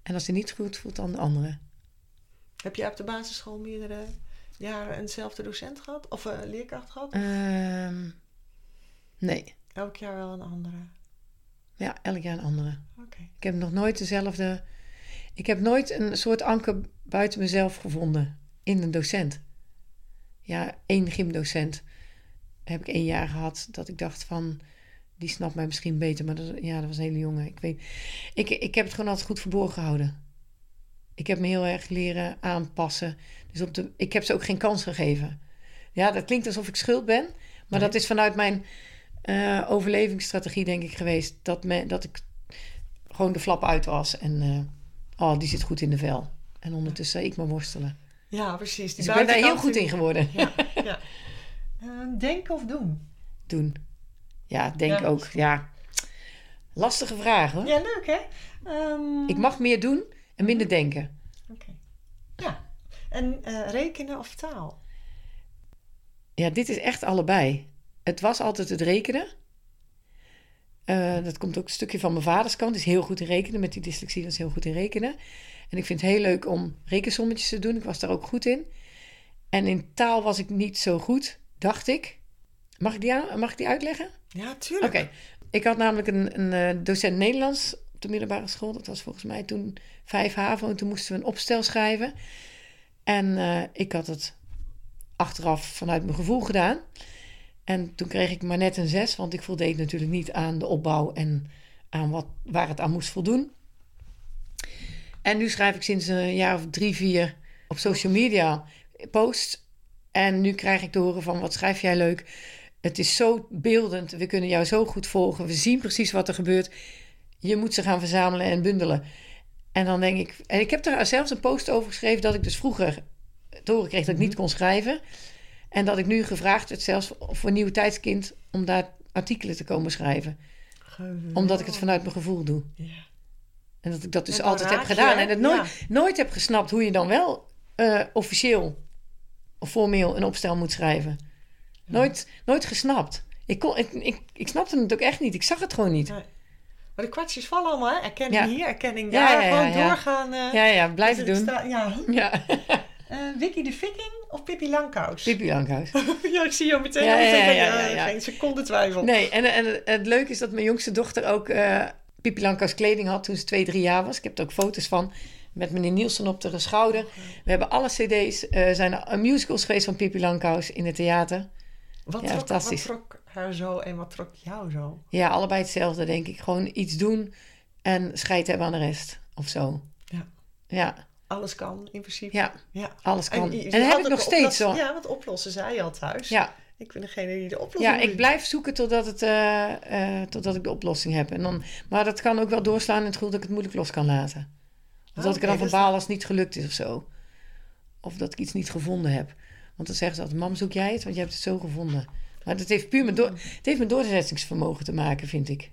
En als hij niet goed voelt, dan de andere. Heb jij op de basisschool meerdere jaren eenzelfde docent gehad? Of een leerkracht gehad? Ehm, nee. Elk jaar wel een andere? Ja, elk jaar een andere. Oké. Ik heb nog nooit dezelfde. Ik heb nooit een soort anker buiten mezelf gevonden in een docent. Ja, één gymdocent heb ik één jaar gehad dat ik dacht van die snapt mij misschien beter, maar dat, ja, dat was een hele jongen. Ik weet, ik, ik heb het gewoon altijd goed verborgen gehouden. Ik heb me heel erg leren aanpassen. Dus op de, ik heb ze ook geen kans gegeven. Ja, dat klinkt alsof ik schuld ben, maar Nee. dat is vanuit mijn eh, overlevingsstrategie denk ik geweest dat, me, dat ik gewoon de flap uit was en eh, oh, die zit goed in de vel. En ondertussen ik maar worstelen. Ja, precies. Die Dus ik ben daar heel goed in geworden. Ja, ja. Eh, denken of doen? Doen. Ja, denk Ja. ook. Ja. Lastige vraag hoor. Ja, leuk hè? Ehm, Ik mag meer doen en minder denken. Oké. Ja. En eh, rekenen of taal? Ja, dit is echt allebei. Het was altijd het rekenen. Eh, dat komt ook een stukje van mijn vaders kant. Die is heel goed in rekenen. Met die dyslexie was heel goed in rekenen. En ik vind het heel leuk om rekensommetjes te doen. Ik was daar ook goed in. En in taal was ik niet zo goed, dacht ik. Mag ik die, aan, mag ik die uitleggen? Ja, tuurlijk. Oké. Ik had namelijk een, een eh, docent Nederlands op de middelbare school. Dat was volgens mij toen 5 HAVO. En toen moesten we een opstel schrijven. En eh, ik had het achteraf vanuit mijn gevoel gedaan. En toen kreeg ik maar net een 6. Want ik voldeed natuurlijk niet aan de opbouw en aan wat, waar het aan moest voldoen. En nu schrijf ik sinds een jaar of drie, vier op social media posts. En nu krijg ik te horen van wat schrijf jij leuk. Het is zo beeldend. We kunnen jou zo goed volgen. We zien precies wat er gebeurt. Je moet ze gaan verzamelen en bundelen. En dan denk ik... En ik heb daar zelfs een post over geschreven... dat ik dus vroeger horen kreeg dat ik niet kon schrijven. En dat ik nu gevraagd werd zelfs voor een nieuw tijdskind... om daar artikelen te komen schrijven. Omdat ik het vanuit mijn gevoel doe. Ja. En dat ik dat dus altijd heb raak gedaan. hè? En het nooit, nooit heb gesnapt hoe je dan wel eh, officieel of formeel een opstel moet schrijven. Nooit, nooit gesnapt. Ik, kon, ik, ik, ik snapte het ook echt niet. Ik zag het gewoon niet. Nee. Maar de kwartjes vallen allemaal, hè? Erkenning hier, erkenning daar. Gewoon doorgaan. eh, Ja, ja, blijven dus het doen. sta- ja. Eh, Wiki de Viking of Pippi Langkous? Pippi Langhuis. ja, ik zie jou meteen. Ja, ja, ja. Geen seconde twijfel. Nee, en, en het leuke is dat mijn jongste dochter ook eh Pippi Langkous kleding had toen ze twee, drie jaar was. Ik heb er ook foto's van met meneer Nielsen op de schouder. We hebben alle cd's, eh zijn er musicals geweest van Pippi Langkous in het theater. Wat, Ja, trok, fantastisch. wat trok haar zo en wat trok jou zo? Ja, allebei hetzelfde, denk ik. Gewoon iets doen en scheid hebben aan de rest of zo. Ja. Ja, Alles kan in principe. ja ja. alles kan. En, dat heb ik nog steeds hoor. Ja, want oplossen zei je al thuis. Ja, Ik ben degene die de oplossing ja, ik blijf zoeken totdat, het, eh, eh, totdat ik de oplossing heb. En dan, maar dat kan ook wel doorslaan in het gevoel dat ik het moeilijk los kan laten. Of dat ik er dan van baal als het niet gelukt is of zo. Of dat ik iets niet gevonden heb. Want dan zeggen ze altijd, mam zoek jij het, want je hebt het zo gevonden. Maar dat heeft puur met, door, het heeft met doorzettingsvermogen te maken, vind ik.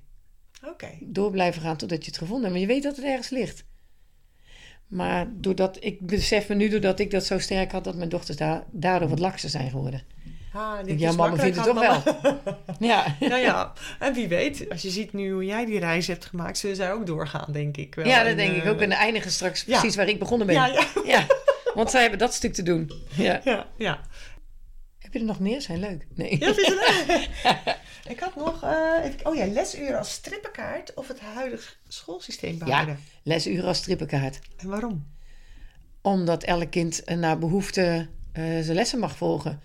Oké. door blijven gaan totdat je het gevonden hebt. Maar je weet dat het ergens ligt. Maar doordat ik besef me nu, doordat ik dat zo sterk had, dat mijn dochters daar, daardoor wat lakser zijn geworden. Ah, dit Ja, mama vindt het toch wel. Ja. Ja, ja. En wie weet, als je ziet nu hoe jij die reis hebt gemaakt, zullen zij ook doorgaan, denk ik wel. ja, dat En, denk ik eh, ook. En eindigen straks ja. precies waar ik begonnen ben. Ja, ja, Ja, want zij hebben dat stuk te doen. Ja. ja, ja. Heb je er nog meer? Zijn leuk. Nee. Ja, vind je dat? Ik had nog, eh, even, oh ja, lesuren als strippenkaart of het huidige schoolsysteem behouden. Lesuren als strippenkaart. En waarom? Omdat elk kind eh, naar behoefte eh, zijn lessen mag volgen.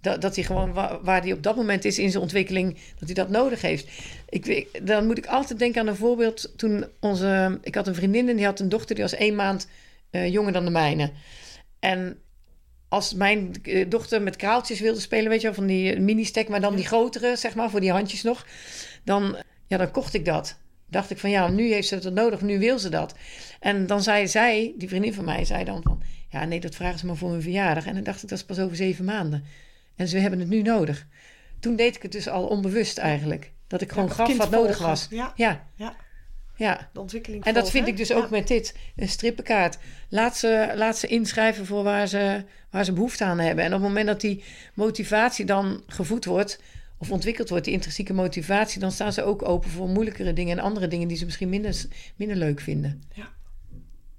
Dat, dat hij gewoon wa- waar hij op dat moment is in zijn ontwikkeling, dat hij dat nodig heeft. Ik, weet- dan moet ik altijd denken aan een voorbeeld. Toen onze, ik had een vriendin en die had een dochter die was één maand jonger dan de mijne. En als mijn eh, dochter met kraaltjes wilde spelen, weet je wel, van die eh, mini-stek, maar dan die grotere, zeg maar, voor die handjes nog. Dan, ja, dan kocht ik dat. Dacht ik van ja, nu heeft ze het nodig, nu wil ze dat. En dan zei zij, die vriendin van mij, zei dan van ja, nee, dat vragen ze maar voor hun verjaardag. En dan dacht ik, dat is pas over zeven maanden. En ze hebben het nu nodig. Toen deed ik het dus al onbewust eigenlijk. Dat ik gewoon gaf wat nodig was. Ja. ja. Ja. Ja. De ontwikkeling En dat vind ik dus ook Ja. met dit, een strippenkaart. Laat ze, laat ze inschrijven voor waar ze, waar ze behoefte aan hebben. En op het moment dat die motivatie dan gevoed wordt, of ontwikkeld wordt, die intrinsieke motivatie, dan staan ze ook open voor moeilijkere dingen en andere dingen die ze misschien minder, minder leuk vinden. Ja.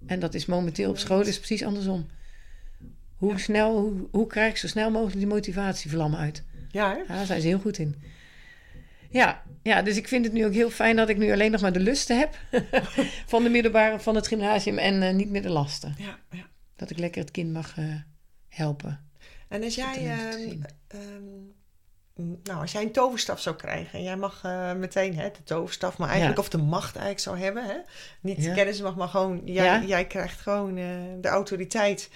En dat is momenteel op school is precies andersom. Hoe, snel, hoe, hoe krijg ik zo snel mogelijk die motivatievlam uit? Ja, hè? Ja, daar zijn ze heel goed in. Ja, ja, dus ik vind het nu ook heel fijn dat ik nu alleen nog maar de lusten heb van de middelbare, van het gymnasium en eh, niet meer de lasten. Ja, ja. Dat ik lekker het kind mag eh, helpen. En als jij, ehm, ehm, nou, als jij een toverstaf zou krijgen en jij mag eh, meteen hè, de toverstaf, maar eigenlijk Ja. of de macht eigenlijk zou hebben, hè? niet kennis mag, maar gewoon jij, jij krijgt gewoon de autoriteit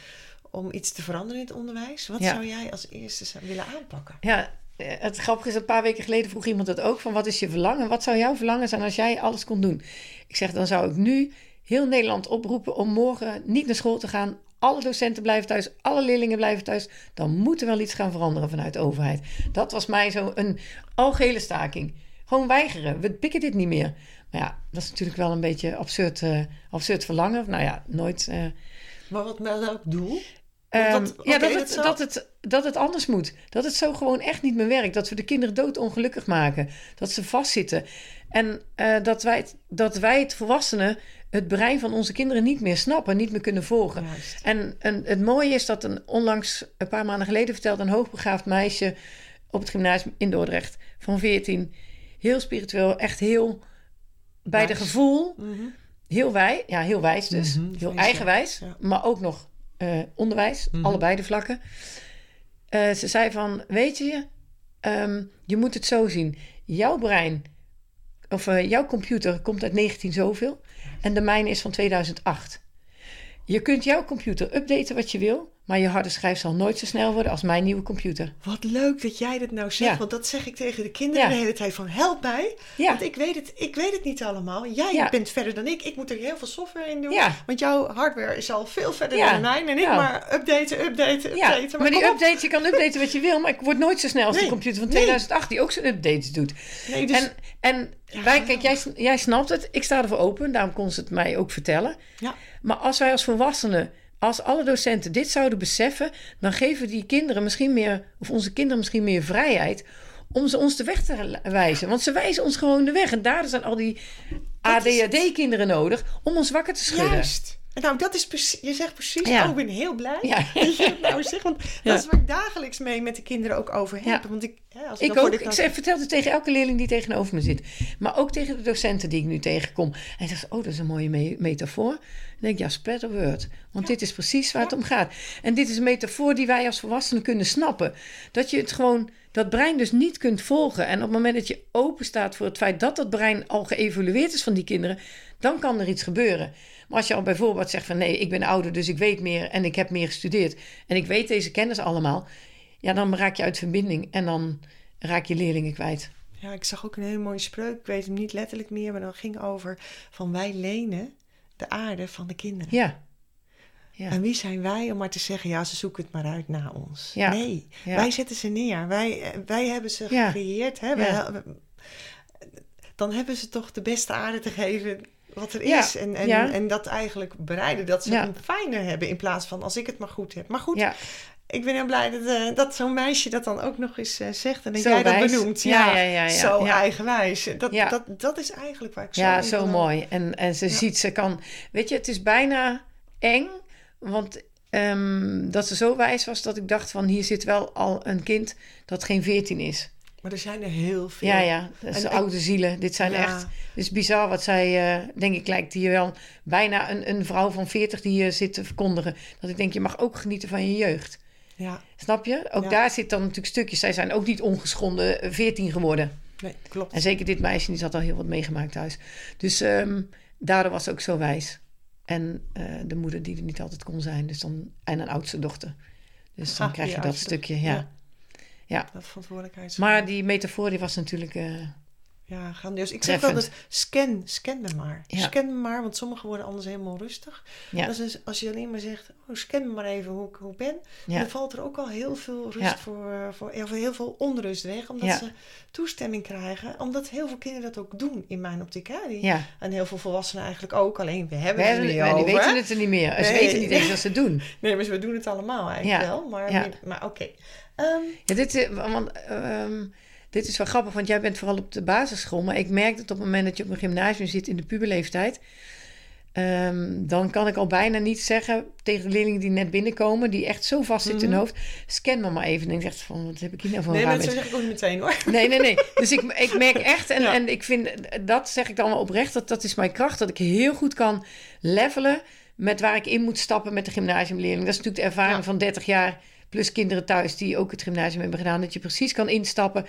om iets te veranderen in het onderwijs. Wat zou jij als eerste willen aanpakken? Ja, het grappige is, een paar weken geleden vroeg iemand dat ook. Van wat is je verlangen? Wat zou jouw verlangen zijn als jij alles kon doen? Ik zeg, dan zou ik nu heel Nederland oproepen om morgen niet naar school te gaan. Alle docenten blijven thuis, alle leerlingen blijven thuis. Dan moet er wel iets gaan veranderen vanuit de overheid. Dat was mij zo een algehele staking. Gewoon weigeren. We pikken dit niet meer. Maar ja, dat is natuurlijk wel een beetje absurd, eh, absurd verlangen. Nou ja, nooit... eh, Maar wat met welk doel? Ehm, Want wat- ja, dat, dat het, dat, het, dat het anders moet. Dat het zo gewoon echt niet meer werkt. Dat we de kinderen doodongelukkig maken. Dat ze vastzitten. En eh, dat, wij het, dat wij het volwassenen het brein van onze kinderen niet meer snappen, niet meer kunnen volgen. Juist. En, en het mooie is dat een onlangs, een paar maanden geleden, vertelde een hoogbegaafd meisje op het gymnasium in Dordrecht van 14. Heel spiritueel, echt heel bij de gevoel. Mhm. Heel wijs, ja, heel wijs dus. Mhm, heel eigenwijs, Ja. maar ook nog eh, onderwijs, Mhm. allebei de vlakken. Eh, ze zei van, weet je, ehm, je moet het zo zien. Jouw brein, of eh, jouw computer komt uit 19 zoveel en de mijne is van 2008. Je kunt jouw computer updaten wat je wil, maar je harde schijf zal nooit zo snel worden als mijn nieuwe computer. Wat leuk dat jij dat nou zegt, Ja. want dat zeg ik tegen de kinderen Ja. de hele tijd van help mij, Ja. want ik weet, het, ik weet het niet allemaal. Jij bent verder dan ik, ik moet er heel veel software in doen, want jouw hardware is al veel verder dan mijn en ik maar updaten, updaten, updaten. maar die kom op. update, je kan updaten wat je wil, maar ik word nooit zo snel als die Nee, computer van nee. 2008 die ook zijn updates doet. Nee, dus, En, en wij, kijk, jij, jij snapt het. Ik sta ervoor open. Daarom kon ze het mij ook vertellen. ja, Maar als wij als volwassenen, als alle docenten dit zouden beseffen, dan geven die kinderen misschien meer, of onze kinderen misschien meer vrijheid om ze ons de weg te wijzen. Want ze wijzen ons gewoon de weg. En daardoor zijn al die. ADHD-kinderen nodig om ons wakker te schudden. juist. Nou, dat is precies, je zegt precies, Ja. oh, ik ben heel blij Ja. dat je nou zegt, want Ja. dat is waar ik dagelijks mee met de kinderen ook over heb. Want ik, als Ik ook. Ik dan- zeg, vertel het tegen elke leerling die tegenover me zit. Maar ook tegen de docenten die ik nu tegenkom. En hij zegt, oh, dat is een mooie me- metafoor. Dan denk ik, ja, spread the word. Want dit is precies waar het om gaat. En dit is een metafoor die wij als volwassenen kunnen snappen. Dat je het gewoon, dat brein dus niet kunt volgen. En op het moment dat je open staat voor het feit dat dat brein al geëvolueerd is van die kinderen, dan kan er iets gebeuren. Maar als je al bijvoorbeeld zegt van nee, ik ben ouder, dus ik weet meer en ik heb meer gestudeerd. En ik weet deze kennis allemaal. Ja, dan raak je uit verbinding en dan raak je leerlingen kwijt. Ja, ik zag ook een hele mooie spreuk. Ik weet hem niet letterlijk meer, maar dat ging over van wij lenen de aarde van de kinderen. Ja. Ja. En wie zijn wij om maar te zeggen, ja, ze zoeken het maar uit na ons. Ja. Nee, Ja. wij zetten ze neer. Wij, eh, wij hebben ze gecreëerd. Hè? Wij- Ja. dan hebben ze toch de beste aarde te geven wat er Ja. is. En, en, Ja. en dat eigenlijk bereiden, dat ze Ja. het fijner hebben in plaats van als ik het maar goed heb. Maar goed, ik ben heel blij dat, eh, dat zo'n meisje dat dan ook nog eens eh, zegt en dat Zo jij dat benoemt. Ja, ja, ja, ja, Zo eigenwijs. Dat, dat, dat is eigenlijk waar ik zo Ja, zo mooi. En, en ze ziet, ze kan... Weet je, het is bijna eng. Want ehm, dat ze zo wijs was dat ik dacht van... hier zit wel al een kind dat geen veertien is. Maar er zijn er heel veel. Ja, ja. Dat En- oude zielen. Dit zijn Ja. echt... Het is bizar wat zij... eh, denk ik, lijkt hier wel bijna een, een vrouw van 40 die hier zit te verkondigen. Dat ik denk, je mag ook genieten van je jeugd. Ja, Snap je? Ook Ja. daar zit dan natuurlijk stukjes. Zij zijn ook niet ongeschonden eh, 14 geworden. nee, klopt. En zeker dit meisje, die had al heel wat meegemaakt thuis. Dus ehm, daardoor was ze ook zo wijs. En eh, de moeder die er niet altijd kon zijn. Dus dan, en een oudste dochter. Dus dan Ah, krijg je dat stukje. Ja. Ja. Dat verantwoordelijkheid. Maar die metafoor die was natuurlijk... eh, Ja, grandioos. Ik zeg altijd, scan, scan me maar. Ja. Scan me maar, want sommigen worden anders helemaal rustig. Ja. Dat is dus als je alleen maar zegt, oh, scan me maar even hoe ik, hoe ik ben. Ja. Dan valt er ook al heel veel rust voor, eh, voor, heel veel onrust weg. Omdat ze toestemming krijgen. Omdat heel veel kinderen dat ook doen in mijn optiek. Hè? Die. En heel veel volwassenen eigenlijk ook. Alleen we hebben We het er niet die over. weten hè? het er niet meer. Ze weten niet eens wat ze doen. Nee, maar we doen het allemaal eigenlijk wel. Maar, maar oké. Ehm, Ja, dit, is- want, ehm, dit is wel grappig, want jij bent vooral op de basisschool. Maar ik merk dat op het moment dat je op een gymnasium zit in de puberleeftijd... ehm, dan kan ik al bijna niet zeggen tegen de leerlingen die net binnenkomen... die echt zo vast zitten in hun hoofd... scan me maar even. En ik zeg van, wat heb ik hier nou voor nee, raar maar dat zeg ik ook niet meteen hoor. Nee, nee, nee. Dus ik, ik merk echt, en, Ja. en ik vind, dat zeg ik dan wel oprecht, dat dat is mijn kracht, dat ik heel goed kan levelen met waar ik in moet stappen met de gymnasiumleerling. Dat is natuurlijk de ervaring Ja. van 30 jaar, plus kinderen thuis die ook het gymnasium hebben gedaan, dat je precies kan instappen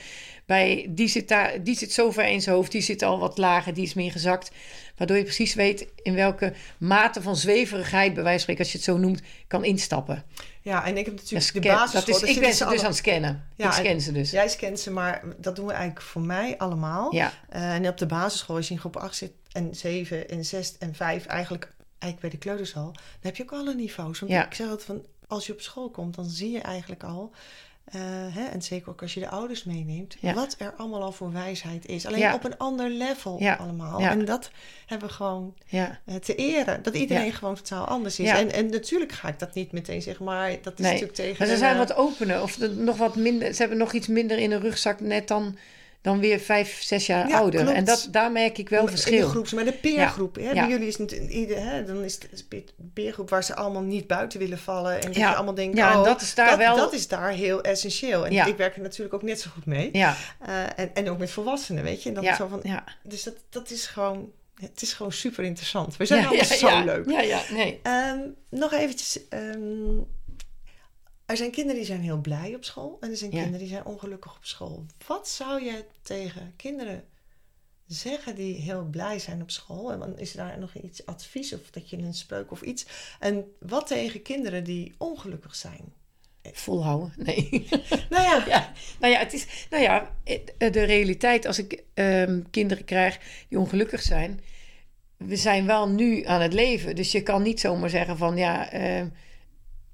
bij, die zit, daar, die zit zo ver in zijn hoofd, die zit al wat lager, die is meer gezakt. Waardoor je precies weet in welke mate van zweverigheid, bij wijze van spreken, als je het zo noemt, kan instappen. Ja, en ik heb Ja, natuurlijk de basisschool. dat is, ik ben ze dus aan het scannen. Ja, ik scan ze dus. Jij scant ze, maar dat doen we eigenlijk voor mij allemaal. Ja, Eh, en op de basisschool, als je in groep 8 zit en 7 en 6 en 5, eigenlijk, eigenlijk bij de kleuterschool, dan heb je ook alle niveaus. Want Ja. ik zeg altijd van, als je op school komt, dan zie je eigenlijk al, eh, hè, en zeker ook als je de ouders meeneemt, Ja. wat er allemaal al voor wijsheid is. Alleen Ja. op een ander level Ja. allemaal. En dat hebben we gewoon eh, te eren. Dat iedereen gewoon totaal anders is. En, en natuurlijk ga ik dat niet meteen zeggen, maar dat is Nee, natuurlijk tegen... Maar ze zijn wat opener. Of de- nog wat minder. Ze hebben nog iets minder in een rugzak net dan, dan weer vijf, zes jaar Ja, ouder. klopt. En dat, daar merk ik wel In verschil. de groeps, maar de peergroep. Hè? Ja. Bij jullie is het ieder, hè? dan is het een peergroep waar ze allemaal niet buiten willen vallen. En dat Ja. je allemaal denkt, Ja, oh, dat is daar dat, wel- dat is daar heel essentieel. En Ja. ik werk er natuurlijk ook net zo goed mee. Ja, Eh, en, en ook met volwassenen, weet je. En dan ja, zo van, ja. Dus dat, dat is gewoon, het is gewoon super interessant. We zijn ja, allemaal ja, zo ja. leuk. Ja, ja, nee. Ehm, nog eventjes. ehm, er zijn kinderen die zijn heel blij op school. En er zijn Ja. kinderen die zijn ongelukkig op school. Wat zou je tegen kinderen zeggen die heel blij zijn op school? En dan is daar nog iets advies of dat je een spreuk of iets. En wat tegen kinderen die ongelukkig zijn? Volhouden. Nee. Nou ja, ja, nou ja, het is, nou ja, eh, de realiteit als ik ehm, kinderen krijg die ongelukkig zijn. We zijn wel nu aan het leven. Dus je kan niet zomaar zeggen van ja, ehm,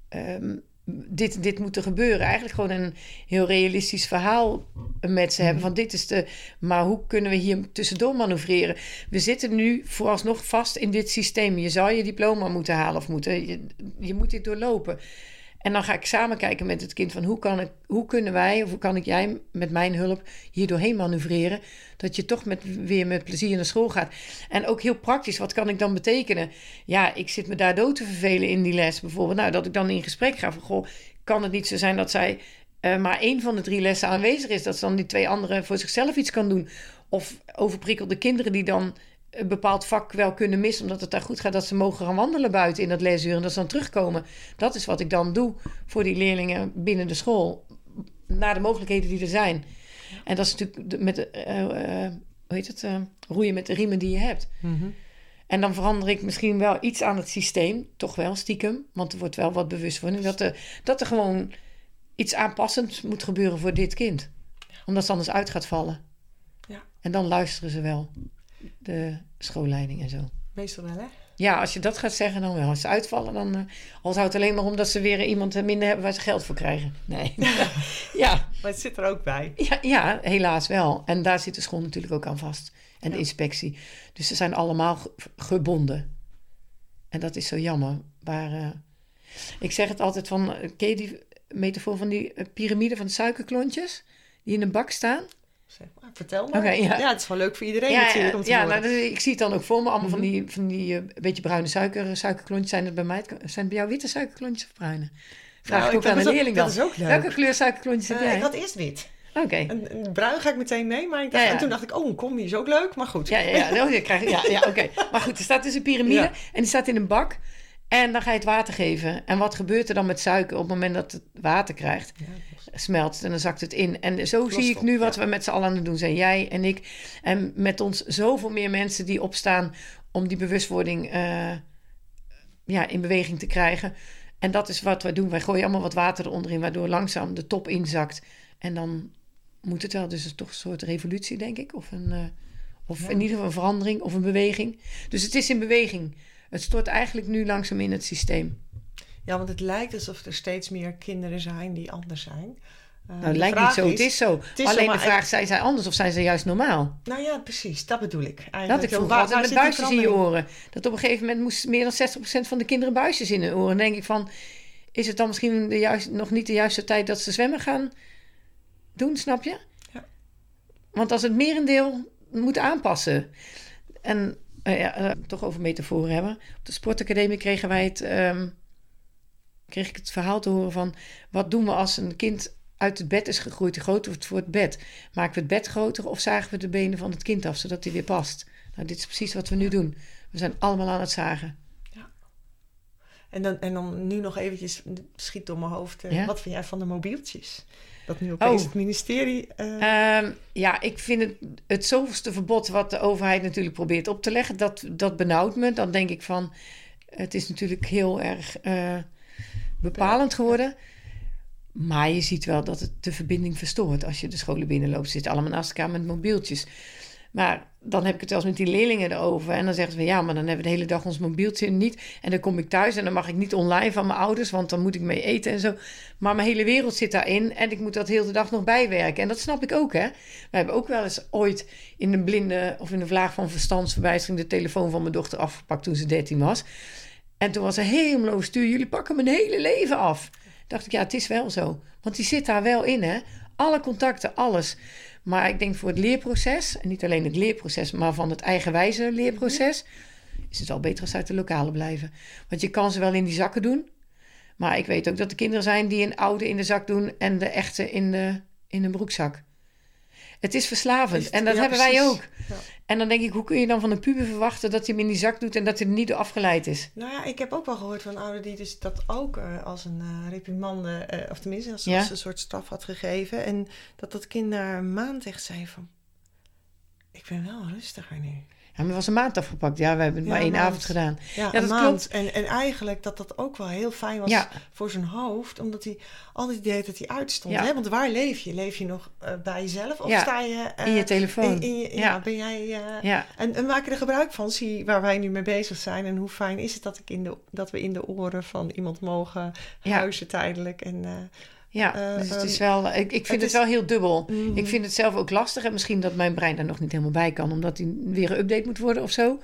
ehm, dit, dit moet er gebeuren. Eigenlijk gewoon een heel realistisch verhaal met ze hebben. Van dit is de. Maar hoe kunnen we hier tussendoor manoeuvreren? We zitten nu vooralsnog vast in dit systeem. Je zou je diploma moeten halen of moeten. Je, je moet dit doorlopen. En dan ga ik samen kijken met het kind van hoe, kan ik, hoe kunnen wij of hoe kan ik jij met mijn hulp hier doorheen manoeuvreren. Dat je toch met, weer met plezier naar school gaat. En ook heel praktisch, wat kan ik dan betekenen? Ja, ik zit me daar dood te vervelen in die les bijvoorbeeld. Nou, dat ik dan in gesprek ga van goh, kan het niet zo zijn dat zij eh, maar één van de drie lessen aanwezig is. Dat ze dan die twee anderen voor zichzelf iets kan doen. Of overprikkelde kinderen die dan een bepaald vak wel kunnen missen, omdat het daar goed gaat, dat ze mogen gaan wandelen buiten in dat lesuur en dat ze dan terugkomen. Dat is wat ik dan doe voor die leerlingen binnen de school, naar de mogelijkheden die er zijn. En dat is natuurlijk met, eh, eh, hoe heet het, eh, roeien met de riemen die je hebt. En dan verander ik misschien wel iets aan het systeem, toch wel stiekem, want er wordt wel wat bewustwording, dat er, dat er gewoon iets aanpassends moet gebeuren voor dit kind. Omdat ze anders uit gaat vallen. Ja. En dan luisteren ze wel, de schoolleiding en zo. meestal wel hè? Ja, als je dat gaat zeggen, dan wel. Als ze uitvallen, dan... al zou het alleen maar omdat ze weer iemand minder hebben waar ze geld voor krijgen. Nee. ja, Maar het zit er ook bij. ja, ja, helaas wel. En daar zit de school natuurlijk ook aan vast. En de inspectie. Dus ze zijn allemaal ge- gebonden. En dat is zo jammer. Maar eh, ik zeg het altijd van... eh, Ken je die metafoor van die piramide van suikerklontjes? Die in een bak staan? Zeg maar, vertel maar. Ja. het is wel leuk voor iedereen ja, natuurlijk om te ja nou, dat- ik zie het dan ook voor me. Allemaal van die, van die eh, beetje bruine suiker, suikerklontjes. Zijn het bij mij? Zijn het bij jou witte suikerklontjes of bruine? Vraag Nou, ik ook aan een leerling dat is ook leuk. Welke kleur suikerklontjes heb Eh, jij? ik had eerst wit. Oké. Bruin ga ik meteen mee, maar ik dacht, Ja, ja. en toen dacht ik, oh, een combi is ook leuk, maar goed. Ja, ja, ja. Oh, je krijgt, ja, ja oké. Maar goed, er staat dus een piramide en die staat in een bak. En dan ga je het water geven. En wat gebeurt er dan met suiker op het moment dat het water krijgt? Smelt en dan zakt het in. En zo zie ik op, nu wat ja. we met z'n allen aan het doen zijn. Jij en ik. En met ons zoveel meer mensen die opstaan om die bewustwording eh, ja, in beweging te krijgen. En dat is wat wij doen. Wij gooien allemaal wat water eronder in, waardoor langzaam de top inzakt. En dan moet het wel. Dus het is toch een soort revolutie, denk ik. Of, een, eh, of Ja. in ieder geval een verandering of een beweging. Dus het is in beweging. Het stort eigenlijk nu langzaam in het systeem. Ja, want het lijkt alsof er steeds meer kinderen zijn die anders zijn. Eh, Nou, het lijkt niet zo. het is zo. is Alleen de vraag, zijn zij anders of zijn ze juist normaal? Nou ja, precies. Dat bedoel ik. Eigenlijk. Dat ik Ja, vroeg waar- altijd met buisjes in je oren. Dat op een gegeven moment moesten meer dan 60% van de kinderen buisjes in hun oren. Dan denk ik van, is het dan misschien de juist, nog niet de juiste tijd dat ze zwemmen gaan doen, snap je? Ja. Want als het merendeel moet aanpassen. En eh, ja, eh, toch over metaforen hebben. Op de sportacademie kregen wij het, ehm, kreeg ik het verhaal te horen van... wat doen we als een kind uit het bed is gegroeid, groter wordt voor het bed? Maken we het bed groter of zagen we de benen van het kind af... zodat hij weer past? Nou, dit is precies wat we nu doen. We zijn allemaal aan het zagen. En dan, en dan nu nog eventjes, schiet door mijn hoofd. eh, Ja? Wat vind jij van de mobieltjes? Dat nu opeens Oh. het ministerie... eh, Ehm, ja, ik vind het, het zoveelste verbod wat de overheid natuurlijk probeert op te leggen, dat, dat benauwt me. Dan denk ik van, het is natuurlijk heel erg eh, bepalend geworden. Maar je ziet wel dat het de verbinding verstoort als je de scholen binnenloopt. Zitten allemaal naast elkaar met mobieltjes. Maar dan heb ik het eens met die leerlingen erover. En dan zeggen ze ja, maar dan hebben we de hele dag ons mobieltje niet. En dan kom ik thuis en dan mag ik niet online van mijn ouders, want dan moet ik mee eten en zo. Maar mijn hele wereld zit daarin en ik moet dat heel de dag nog bijwerken. En dat snap ik ook, hè. We hebben ook wel eens ooit in een blinde of in een vlaag van verstandsverwijzing de telefoon van mijn dochter afgepakt toen ze 13 was. En toen was ze helemaal stuur. Jullie pakken mijn hele leven af. Dacht ik, ja, het is wel zo. Want die zit daar wel in, hè. Alle contacten, alles. Maar ik denk voor het leerproces, en niet alleen het leerproces, maar van het eigenwijze leerproces, is het al beter als ze uit de lokale blijven. Want je kan ze wel in die zakken doen. Maar ik weet ook dat er kinderen zijn die een oude in de zak doen en de echte in, de, in een broekzak. Het is verslavend. Het- en dat ja, hebben wij ook. Ja. En dan denk ik, hoe kun je dan van een puber verwachten dat hij hem in die zak doet en dat hij er niet door afgeleid is? Nou ja, ik heb ook wel gehoord van een ouder die dus dat ook eh, als een eh reprimande, eh, of tenminste als, Ja. een soort straf had gegeven. En dat dat kind na een maand echt zei van, ik ben wel rustiger nu. Ja, maar was een maand afgepakt. Ja, we hebben het Ja, maar één maand. avond gedaan. Ja, Ja, een dat maand. En, en eigenlijk dat dat ook wel heel fijn was Ja. voor zijn hoofd. Omdat hij altijd deed dat hij uitstond. Ja. Hè? Want waar leef je? Leef je nog eh, bij jezelf? Of sta je... eh, in je telefoon. in- in je- ja. Ben jij... eh, Ja, En, en maak je er gebruik van, zie waar wij nu mee bezig zijn. En hoe fijn is het dat, ik in de, dat we in de oren van iemand mogen huizen tijdelijk. En, ja. Eh, dus het ehm, is wel, ik, ik vind het het, is- wel heel dubbel. mhm. Ik vind het zelf ook lastig. En misschien dat mijn brein daar nog niet helemaal bij kan, omdat hij weer een moet worden of zo.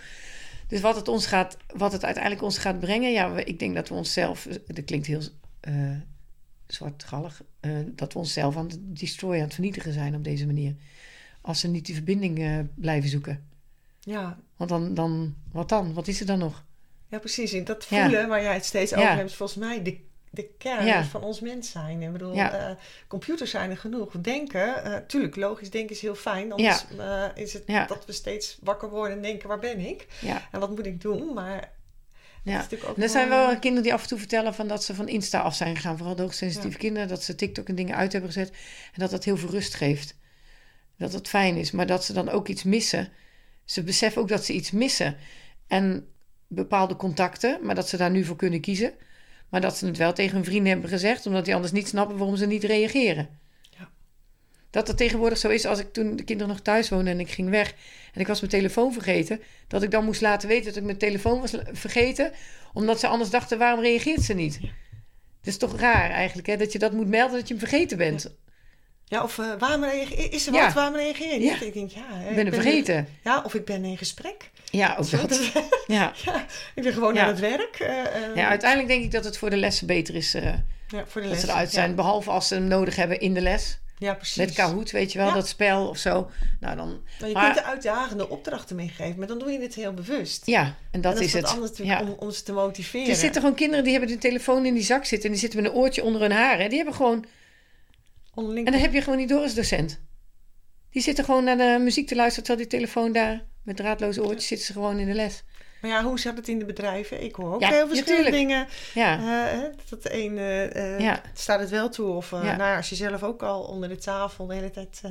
Dus wat het, ons gaat, wat het uiteindelijk ons gaat brengen, ja, ik denk dat we onszelf, dat klinkt heel eh zwartgallig, eh, dat we onszelf aan het destroyen, aan het vernietigen zijn op deze manier. Als ze niet die verbinding eh, blijven zoeken. ja, Want dan, dan, wat dan? Wat is er dan nog? ja, precies. En dat Ja. voelen waar jij het steeds Ja. over hebt, is volgens mij de, de kern Ja. van ons mens zijn. Ik bedoel, Ja. eh, computers zijn er genoeg. Denken, eh, tuurlijk, logisch denken is heel fijn. Anders eh, is het dat we steeds wakker worden en denken, waar ben ik? En wat moet ik doen? Maar is ja. natuurlijk ook En er zijn wel kinderen die af en toe vertellen van dat ze van Insta af zijn gegaan. Vooral de hoogsensitieve kinderen. Dat ze TikTok en dingen uit hebben gezet. En dat dat heel veel rust geeft. Dat het fijn is. Maar dat ze dan ook iets missen. Ze beseffen ook dat ze iets missen. En bepaalde contacten. Maar dat ze daar nu voor kunnen kiezen. Maar dat ze het wel tegen hun vrienden hebben gezegd. Omdat die anders niet snappen waarom ze niet reageren. Ja. Dat het tegenwoordig zo is als ik toen de kinderen nog thuis woonden en ik ging weg. En ik was mijn telefoon vergeten. Dat ik dan moest laten weten dat ik mijn telefoon was vergeten. Omdat ze anders dachten, waarom reageert ze niet? Het is toch raar eigenlijk, hè? Dat je dat moet melden dat je hem vergeten bent. Ja, of eh, waarom reageer, is er Ja. wat, waarom reageer je niet? Ja. Ik denk, ja, hè, Ik ben vergeten. Ja, of ik ben in gesprek. Ja, ook dat. dat- Ja. ja, ik ben gewoon Ja. aan het werk. eh, eh, ja, uiteindelijk denk ik dat het voor de lessen beter is eh, ja, voor de dat ze eruit zijn. Behalve als ze hem nodig hebben in de les. Ja, ja, precies. Met Kahoot, weet je wel, Ja. dat spel of zo. Nou dan, Maar je Maar- kunt er uitdagende opdrachten meegeven, maar dan doe je het heel bewust. ja, en En dat, is het. anders natuurlijk Ja. om, om ze te motiveren. Er zitten gewoon kinderen die hebben de telefoon in die zak zitten... en die zitten met een oortje onder hun haren. Die hebben gewoon... Onderling. En dan heb je gewoon niet door als docent. Die zitten gewoon naar de muziek te luisteren... terwijl die telefoon daar met draadloze oortjes zitten ze gewoon in de les. Maar ja, hoe zat het in de bedrijven? Ik hoor ook Ja, heel verschillende dingen. Ja, hè, dat de een eh, eh, Ja. staat het wel toe. Of eh, Ja. nou, als je zelf ook al onder de tafel de hele tijd...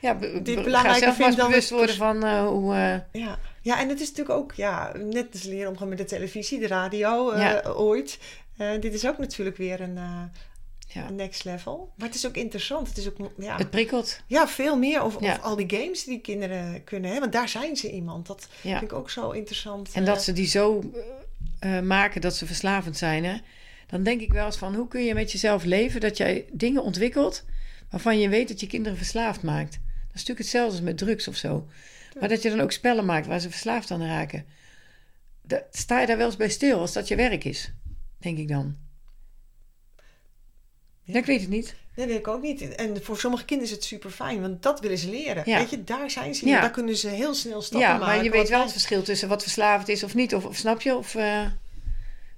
ja Dit be- belangrijker zelf vindt dan bewust worden van eh, hoe... Ja. ja, en het is natuurlijk ook ja, net als leren omgaan met de televisie, de radio ooit. Dit is ook natuurlijk weer een, Ja. next level. Maar het is ook interessant. Het is ook ja, Het prikkelt. ja, veel meer Ja. over al die games die kinderen kunnen. Hè? Want daar zijn ze iemand. Dat Ja. vind ik ook zo interessant. En eh. dat ze die zo eh, eh, maken dat ze verslavend zijn. Hè? Dan denk ik wel eens van hoe kun je met jezelf leven dat jij dingen ontwikkelt waarvan je weet dat je kinderen verslaafd maakt. Dat is natuurlijk hetzelfde als met drugs of zo. Maar dat je dan ook spellen maakt waar ze verslaafd aan raken. Sta je daar wel eens bij stil als dat je werk is? Denk ik dan. Ja, ik weet het niet. Nee, weet ik ook niet. En voor sommige kinderen is het super fijn, want dat willen ze leren. Ja. Weet je, daar zijn ze. Ja. Daar kunnen ze heel snel stappen Ja, maken. maar je weet wel wij- het verschil tussen wat verslaafd is of niet. Of, of snap je? Of, eh,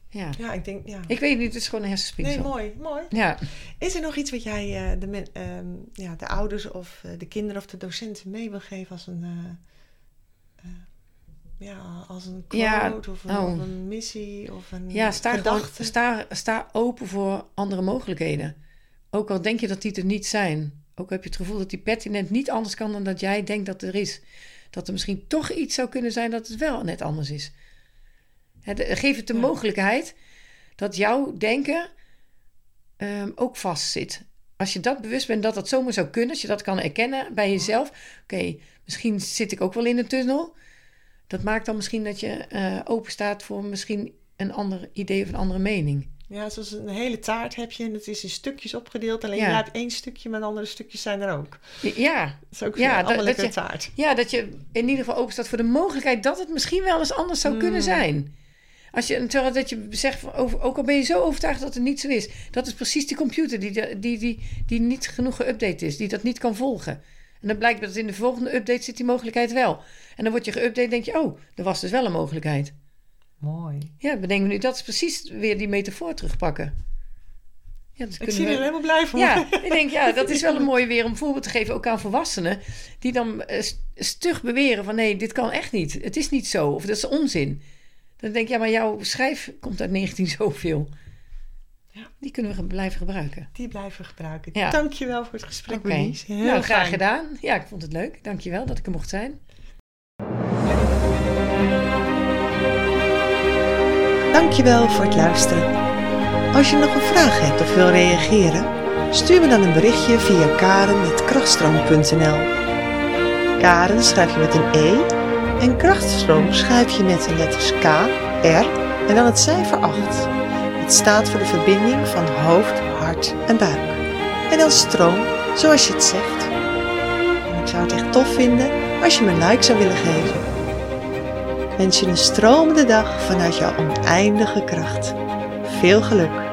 ja. Ja, ik denk, ja. Ik weet niet, het is gewoon een Nee, hersenspinsel. mooi, mooi. Ja. Is er nog iets wat jij eh, de, men- ehm, ja, de ouders of eh, de kinderen of de docenten mee wil geven als een, ja, als een quote Ja, of, een, oh. of een missie of een Ja, sta, gedachte? sta, sta open voor andere mogelijkheden. Ook al denk je dat die er niet zijn. Ook heb je het gevoel dat die pertinent niet anders kan dan dat jij denkt dat er is. Dat er misschien toch iets zou kunnen zijn dat het wel net anders is. De- geef het de Ja. mogelijkheid dat jouw denken ehm, ook vastzit. Als je dat bewust bent dat dat zomaar zou kunnen, als je dat kan erkennen bij jezelf. Oké, misschien zit ik ook wel in een tunnel. Dat maakt dan misschien dat je eh, open staat voor misschien een ander idee of een andere mening. Ja, zoals een hele taart heb je en het is in stukjes opgedeeld. Alleen Ja. je hebt één stukje, maar de andere stukjes zijn er ook. Ja, Dat is ook Ja, dat- dat je- taart. ja, dat je in ieder geval open staat voor de mogelijkheid dat het misschien wel eens anders zou kunnen Mm. zijn. Als je, terwijl dat je zegt, van over, ook al ben je zo overtuigd dat het niet zo is. Dat is precies die computer die, die, die, die niet genoeg geüpdate is. Die dat niet kan volgen. En dan blijkt dat in de volgende update zit die mogelijkheid wel. En dan word je geüpdate en denk je, oh, er was dus wel een mogelijkheid. Mooi. Ja, bedenk me nu, dat is precies weer die metafoor terugpakken. Ja, dus Ik zie we- er helemaal blij van. Ja, ik denk, ja, dat is wel een mooie weer om voorbeeld te geven, ook aan volwassenen. Die dan eh, st- stug beweren van nee, dit kan echt niet. Het is niet zo, of dat is onzin. Dan denk ik, ja, maar jouw schrijf komt uit 19 zoveel. Die kunnen we blijven gebruiken. Die blijven we gebruiken. Ja. Dankjewel voor het gesprek, Bernice. Heel nou graag fijn. gedaan. Ja, ik vond het leuk. Dankjewel dat ik er mocht zijn. Dankjewel voor het luisteren. Als je nog een vraag hebt of wil reageren, stuur me dan een berichtje via karen.krachtstroom.nl Karen schrijf je met een E en krachtstroom schrijf je met de letters K, R en dan het cijfer 8. Het staat voor de verbinding van hoofd, hart en buik. En dan stroom, zoals je het zegt. Ik zou het echt tof vinden als je me een like zou willen geven. Wens je een stromende dag vanuit jouw oneindige kracht. Veel geluk!